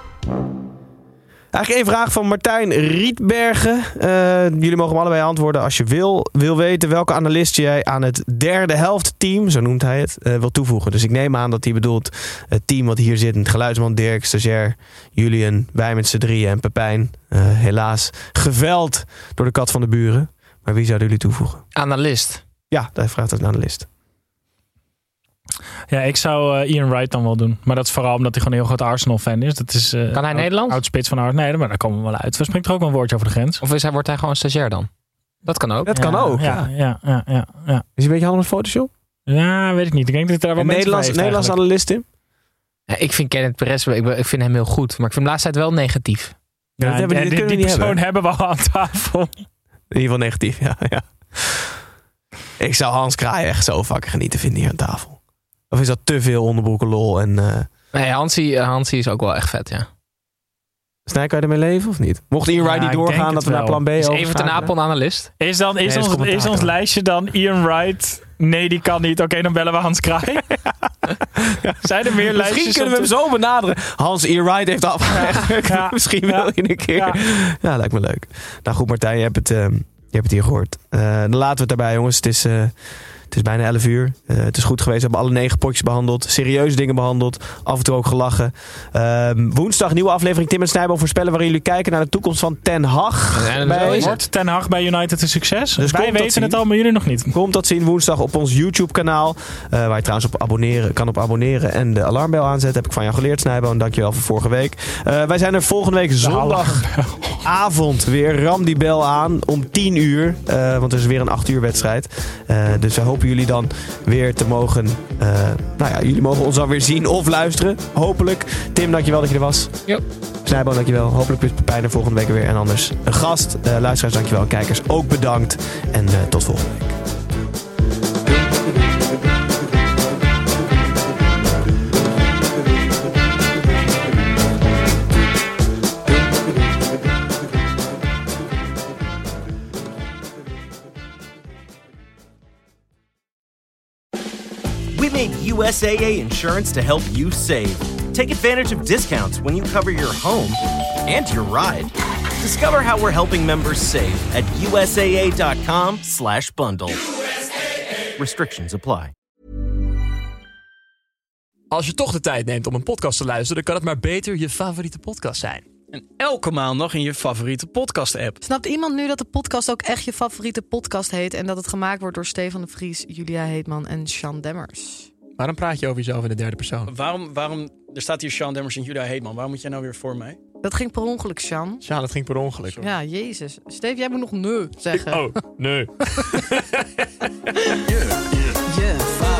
Eigenlijk één vraag van Martijn Rietbergen. Eh, jullie mogen hem allebei antwoorden als je wil. Wil weten welke analist jij aan het derde helft team, zo noemt hij het, eh, wil toevoegen. Dus ik neem aan dat hij bedoelt het team wat hier zit. Het geluidsman Dirk, stagiair, Julian, wij met z'n drieën en Pepijn. Eh, helaas geveld door de kat van de buren. Maar wie zouden jullie toevoegen? Analist. Ja, daar vraagt het een analist. Ja, ik zou eh, Ian Wright dan wel doen. Maar dat is vooral omdat hij gewoon een heel groot Arsenal-fan is. Dat is eh, Kan hij oud- Nederlands? Oud-spits van Arsenal. Nee, maar daar komen we wel uit. We springt er ook wel een woordje over de grens. Of is hij, wordt hij gewoon stagiair dan? Dat kan ook. Dat kan ook. Ja, ja, ja, ja, ja. Is hij een beetje handig met Photoshop? Ja, weet ik niet. Ik denk dat hij daar wel Een Nederlands, Nederlands analist, Tim? Ja, ik vind Kenneth Perez, ik, ik vind hem heel goed. Maar ik vind hem de laatste tijd wel negatief. Ja, dat hebben die, kunnen we die niet persoon hebben. hebben we al aan tafel. In ieder geval negatief, ja. ja. Ik zou Hans Kraai echt zo fucking genieten vinden hier aan tafel. Of is dat te veel onderbroeken lol en... eh Nee, Hansie, Hansie is ook wel echt vet, ja. Snij, kan je ermee leven of niet? Mocht Ian Wright Ja, niet doorgaan, dat we naar wel. plan B Is ten Apel een analist? Is, dan, is, Nee, dat is ons, is ons lijstje dan Ian Wright? Nee, die kan niet. Oké, dan bellen we Hans Kraai. Zijn er meer lijstjes? Misschien kunnen we hem zo benaderen. Hans E. Wright heeft afgelegd. Ja. Misschien Ja. wil je een keer. Ja. Ja. lijkt me leuk. Nou goed, Martijn, je hebt het, ehm, je hebt het hier gehoord. Eh, dan laten we het daarbij, jongens. Het is, eh, het is bijna 11 uur. Eh, het is goed geweest. We hebben alle negen potjes behandeld. Serieuze dingen behandeld. Af en toe ook gelachen. Ehm, woensdag nieuwe aflevering Tim en Snijboom voorspellen... waarin jullie kijken naar de toekomst van Ten Hag. En Bij-. Wordt Ten Hag bij United een succes? Dus Wij weten zien. het al, maar jullie nog niet. Komt dat zien woensdag op ons YouTube-kanaal. eh, waar je trouwens op abonneren, kan op abonneren en de alarmbel aanzetten. Heb ik van jou geleerd, Snijboon. Dankjewel voor vorige week. Eh, wij zijn er volgende week zondagavond weer. Ram die bel aan om 10 uur. eh, want er is weer een 8 uur wedstrijd. Eh, dus we hopen jullie dan weer te mogen... eh, nou ja, jullie mogen ons dan weer zien of luisteren. Hopelijk. Tim, dankjewel dat je er was. Jo. Snijboon, dankjewel. Hopelijk is Pepijn er volgende week weer. En anders een gast. Eh, luisteraars, dankjewel. Kijkers, ook bedankt. En eh, tot volgende week. USAA insurance to help you save. Take advantage of discounts when you cover your home and your ride. Discover how we're helping members save at usaa.com/bundle. Restrictions apply. Als je toch de tijd neemt om een podcast te luisteren, dan kan het maar beter je favoriete podcast zijn. En elke maandag in je favoriete podcast-app. Snapt iemand nu dat de podcast ook echt je favoriete podcast heet... en dat het gemaakt wordt door Stefan de Vries, Julia Heetman en Sean Demmers? Waarom praat je over jezelf in de derde persoon? Waarom, waarom er staat hier Sean Demmers en Judah Heetman. Waarom moet jij nou weer voor mij? Dat ging per ongeluk, Sean. Ja, dat ging per ongeluk. Ja, jezus. Steve, jij moet nog nee zeggen. Oh, nee. je, je.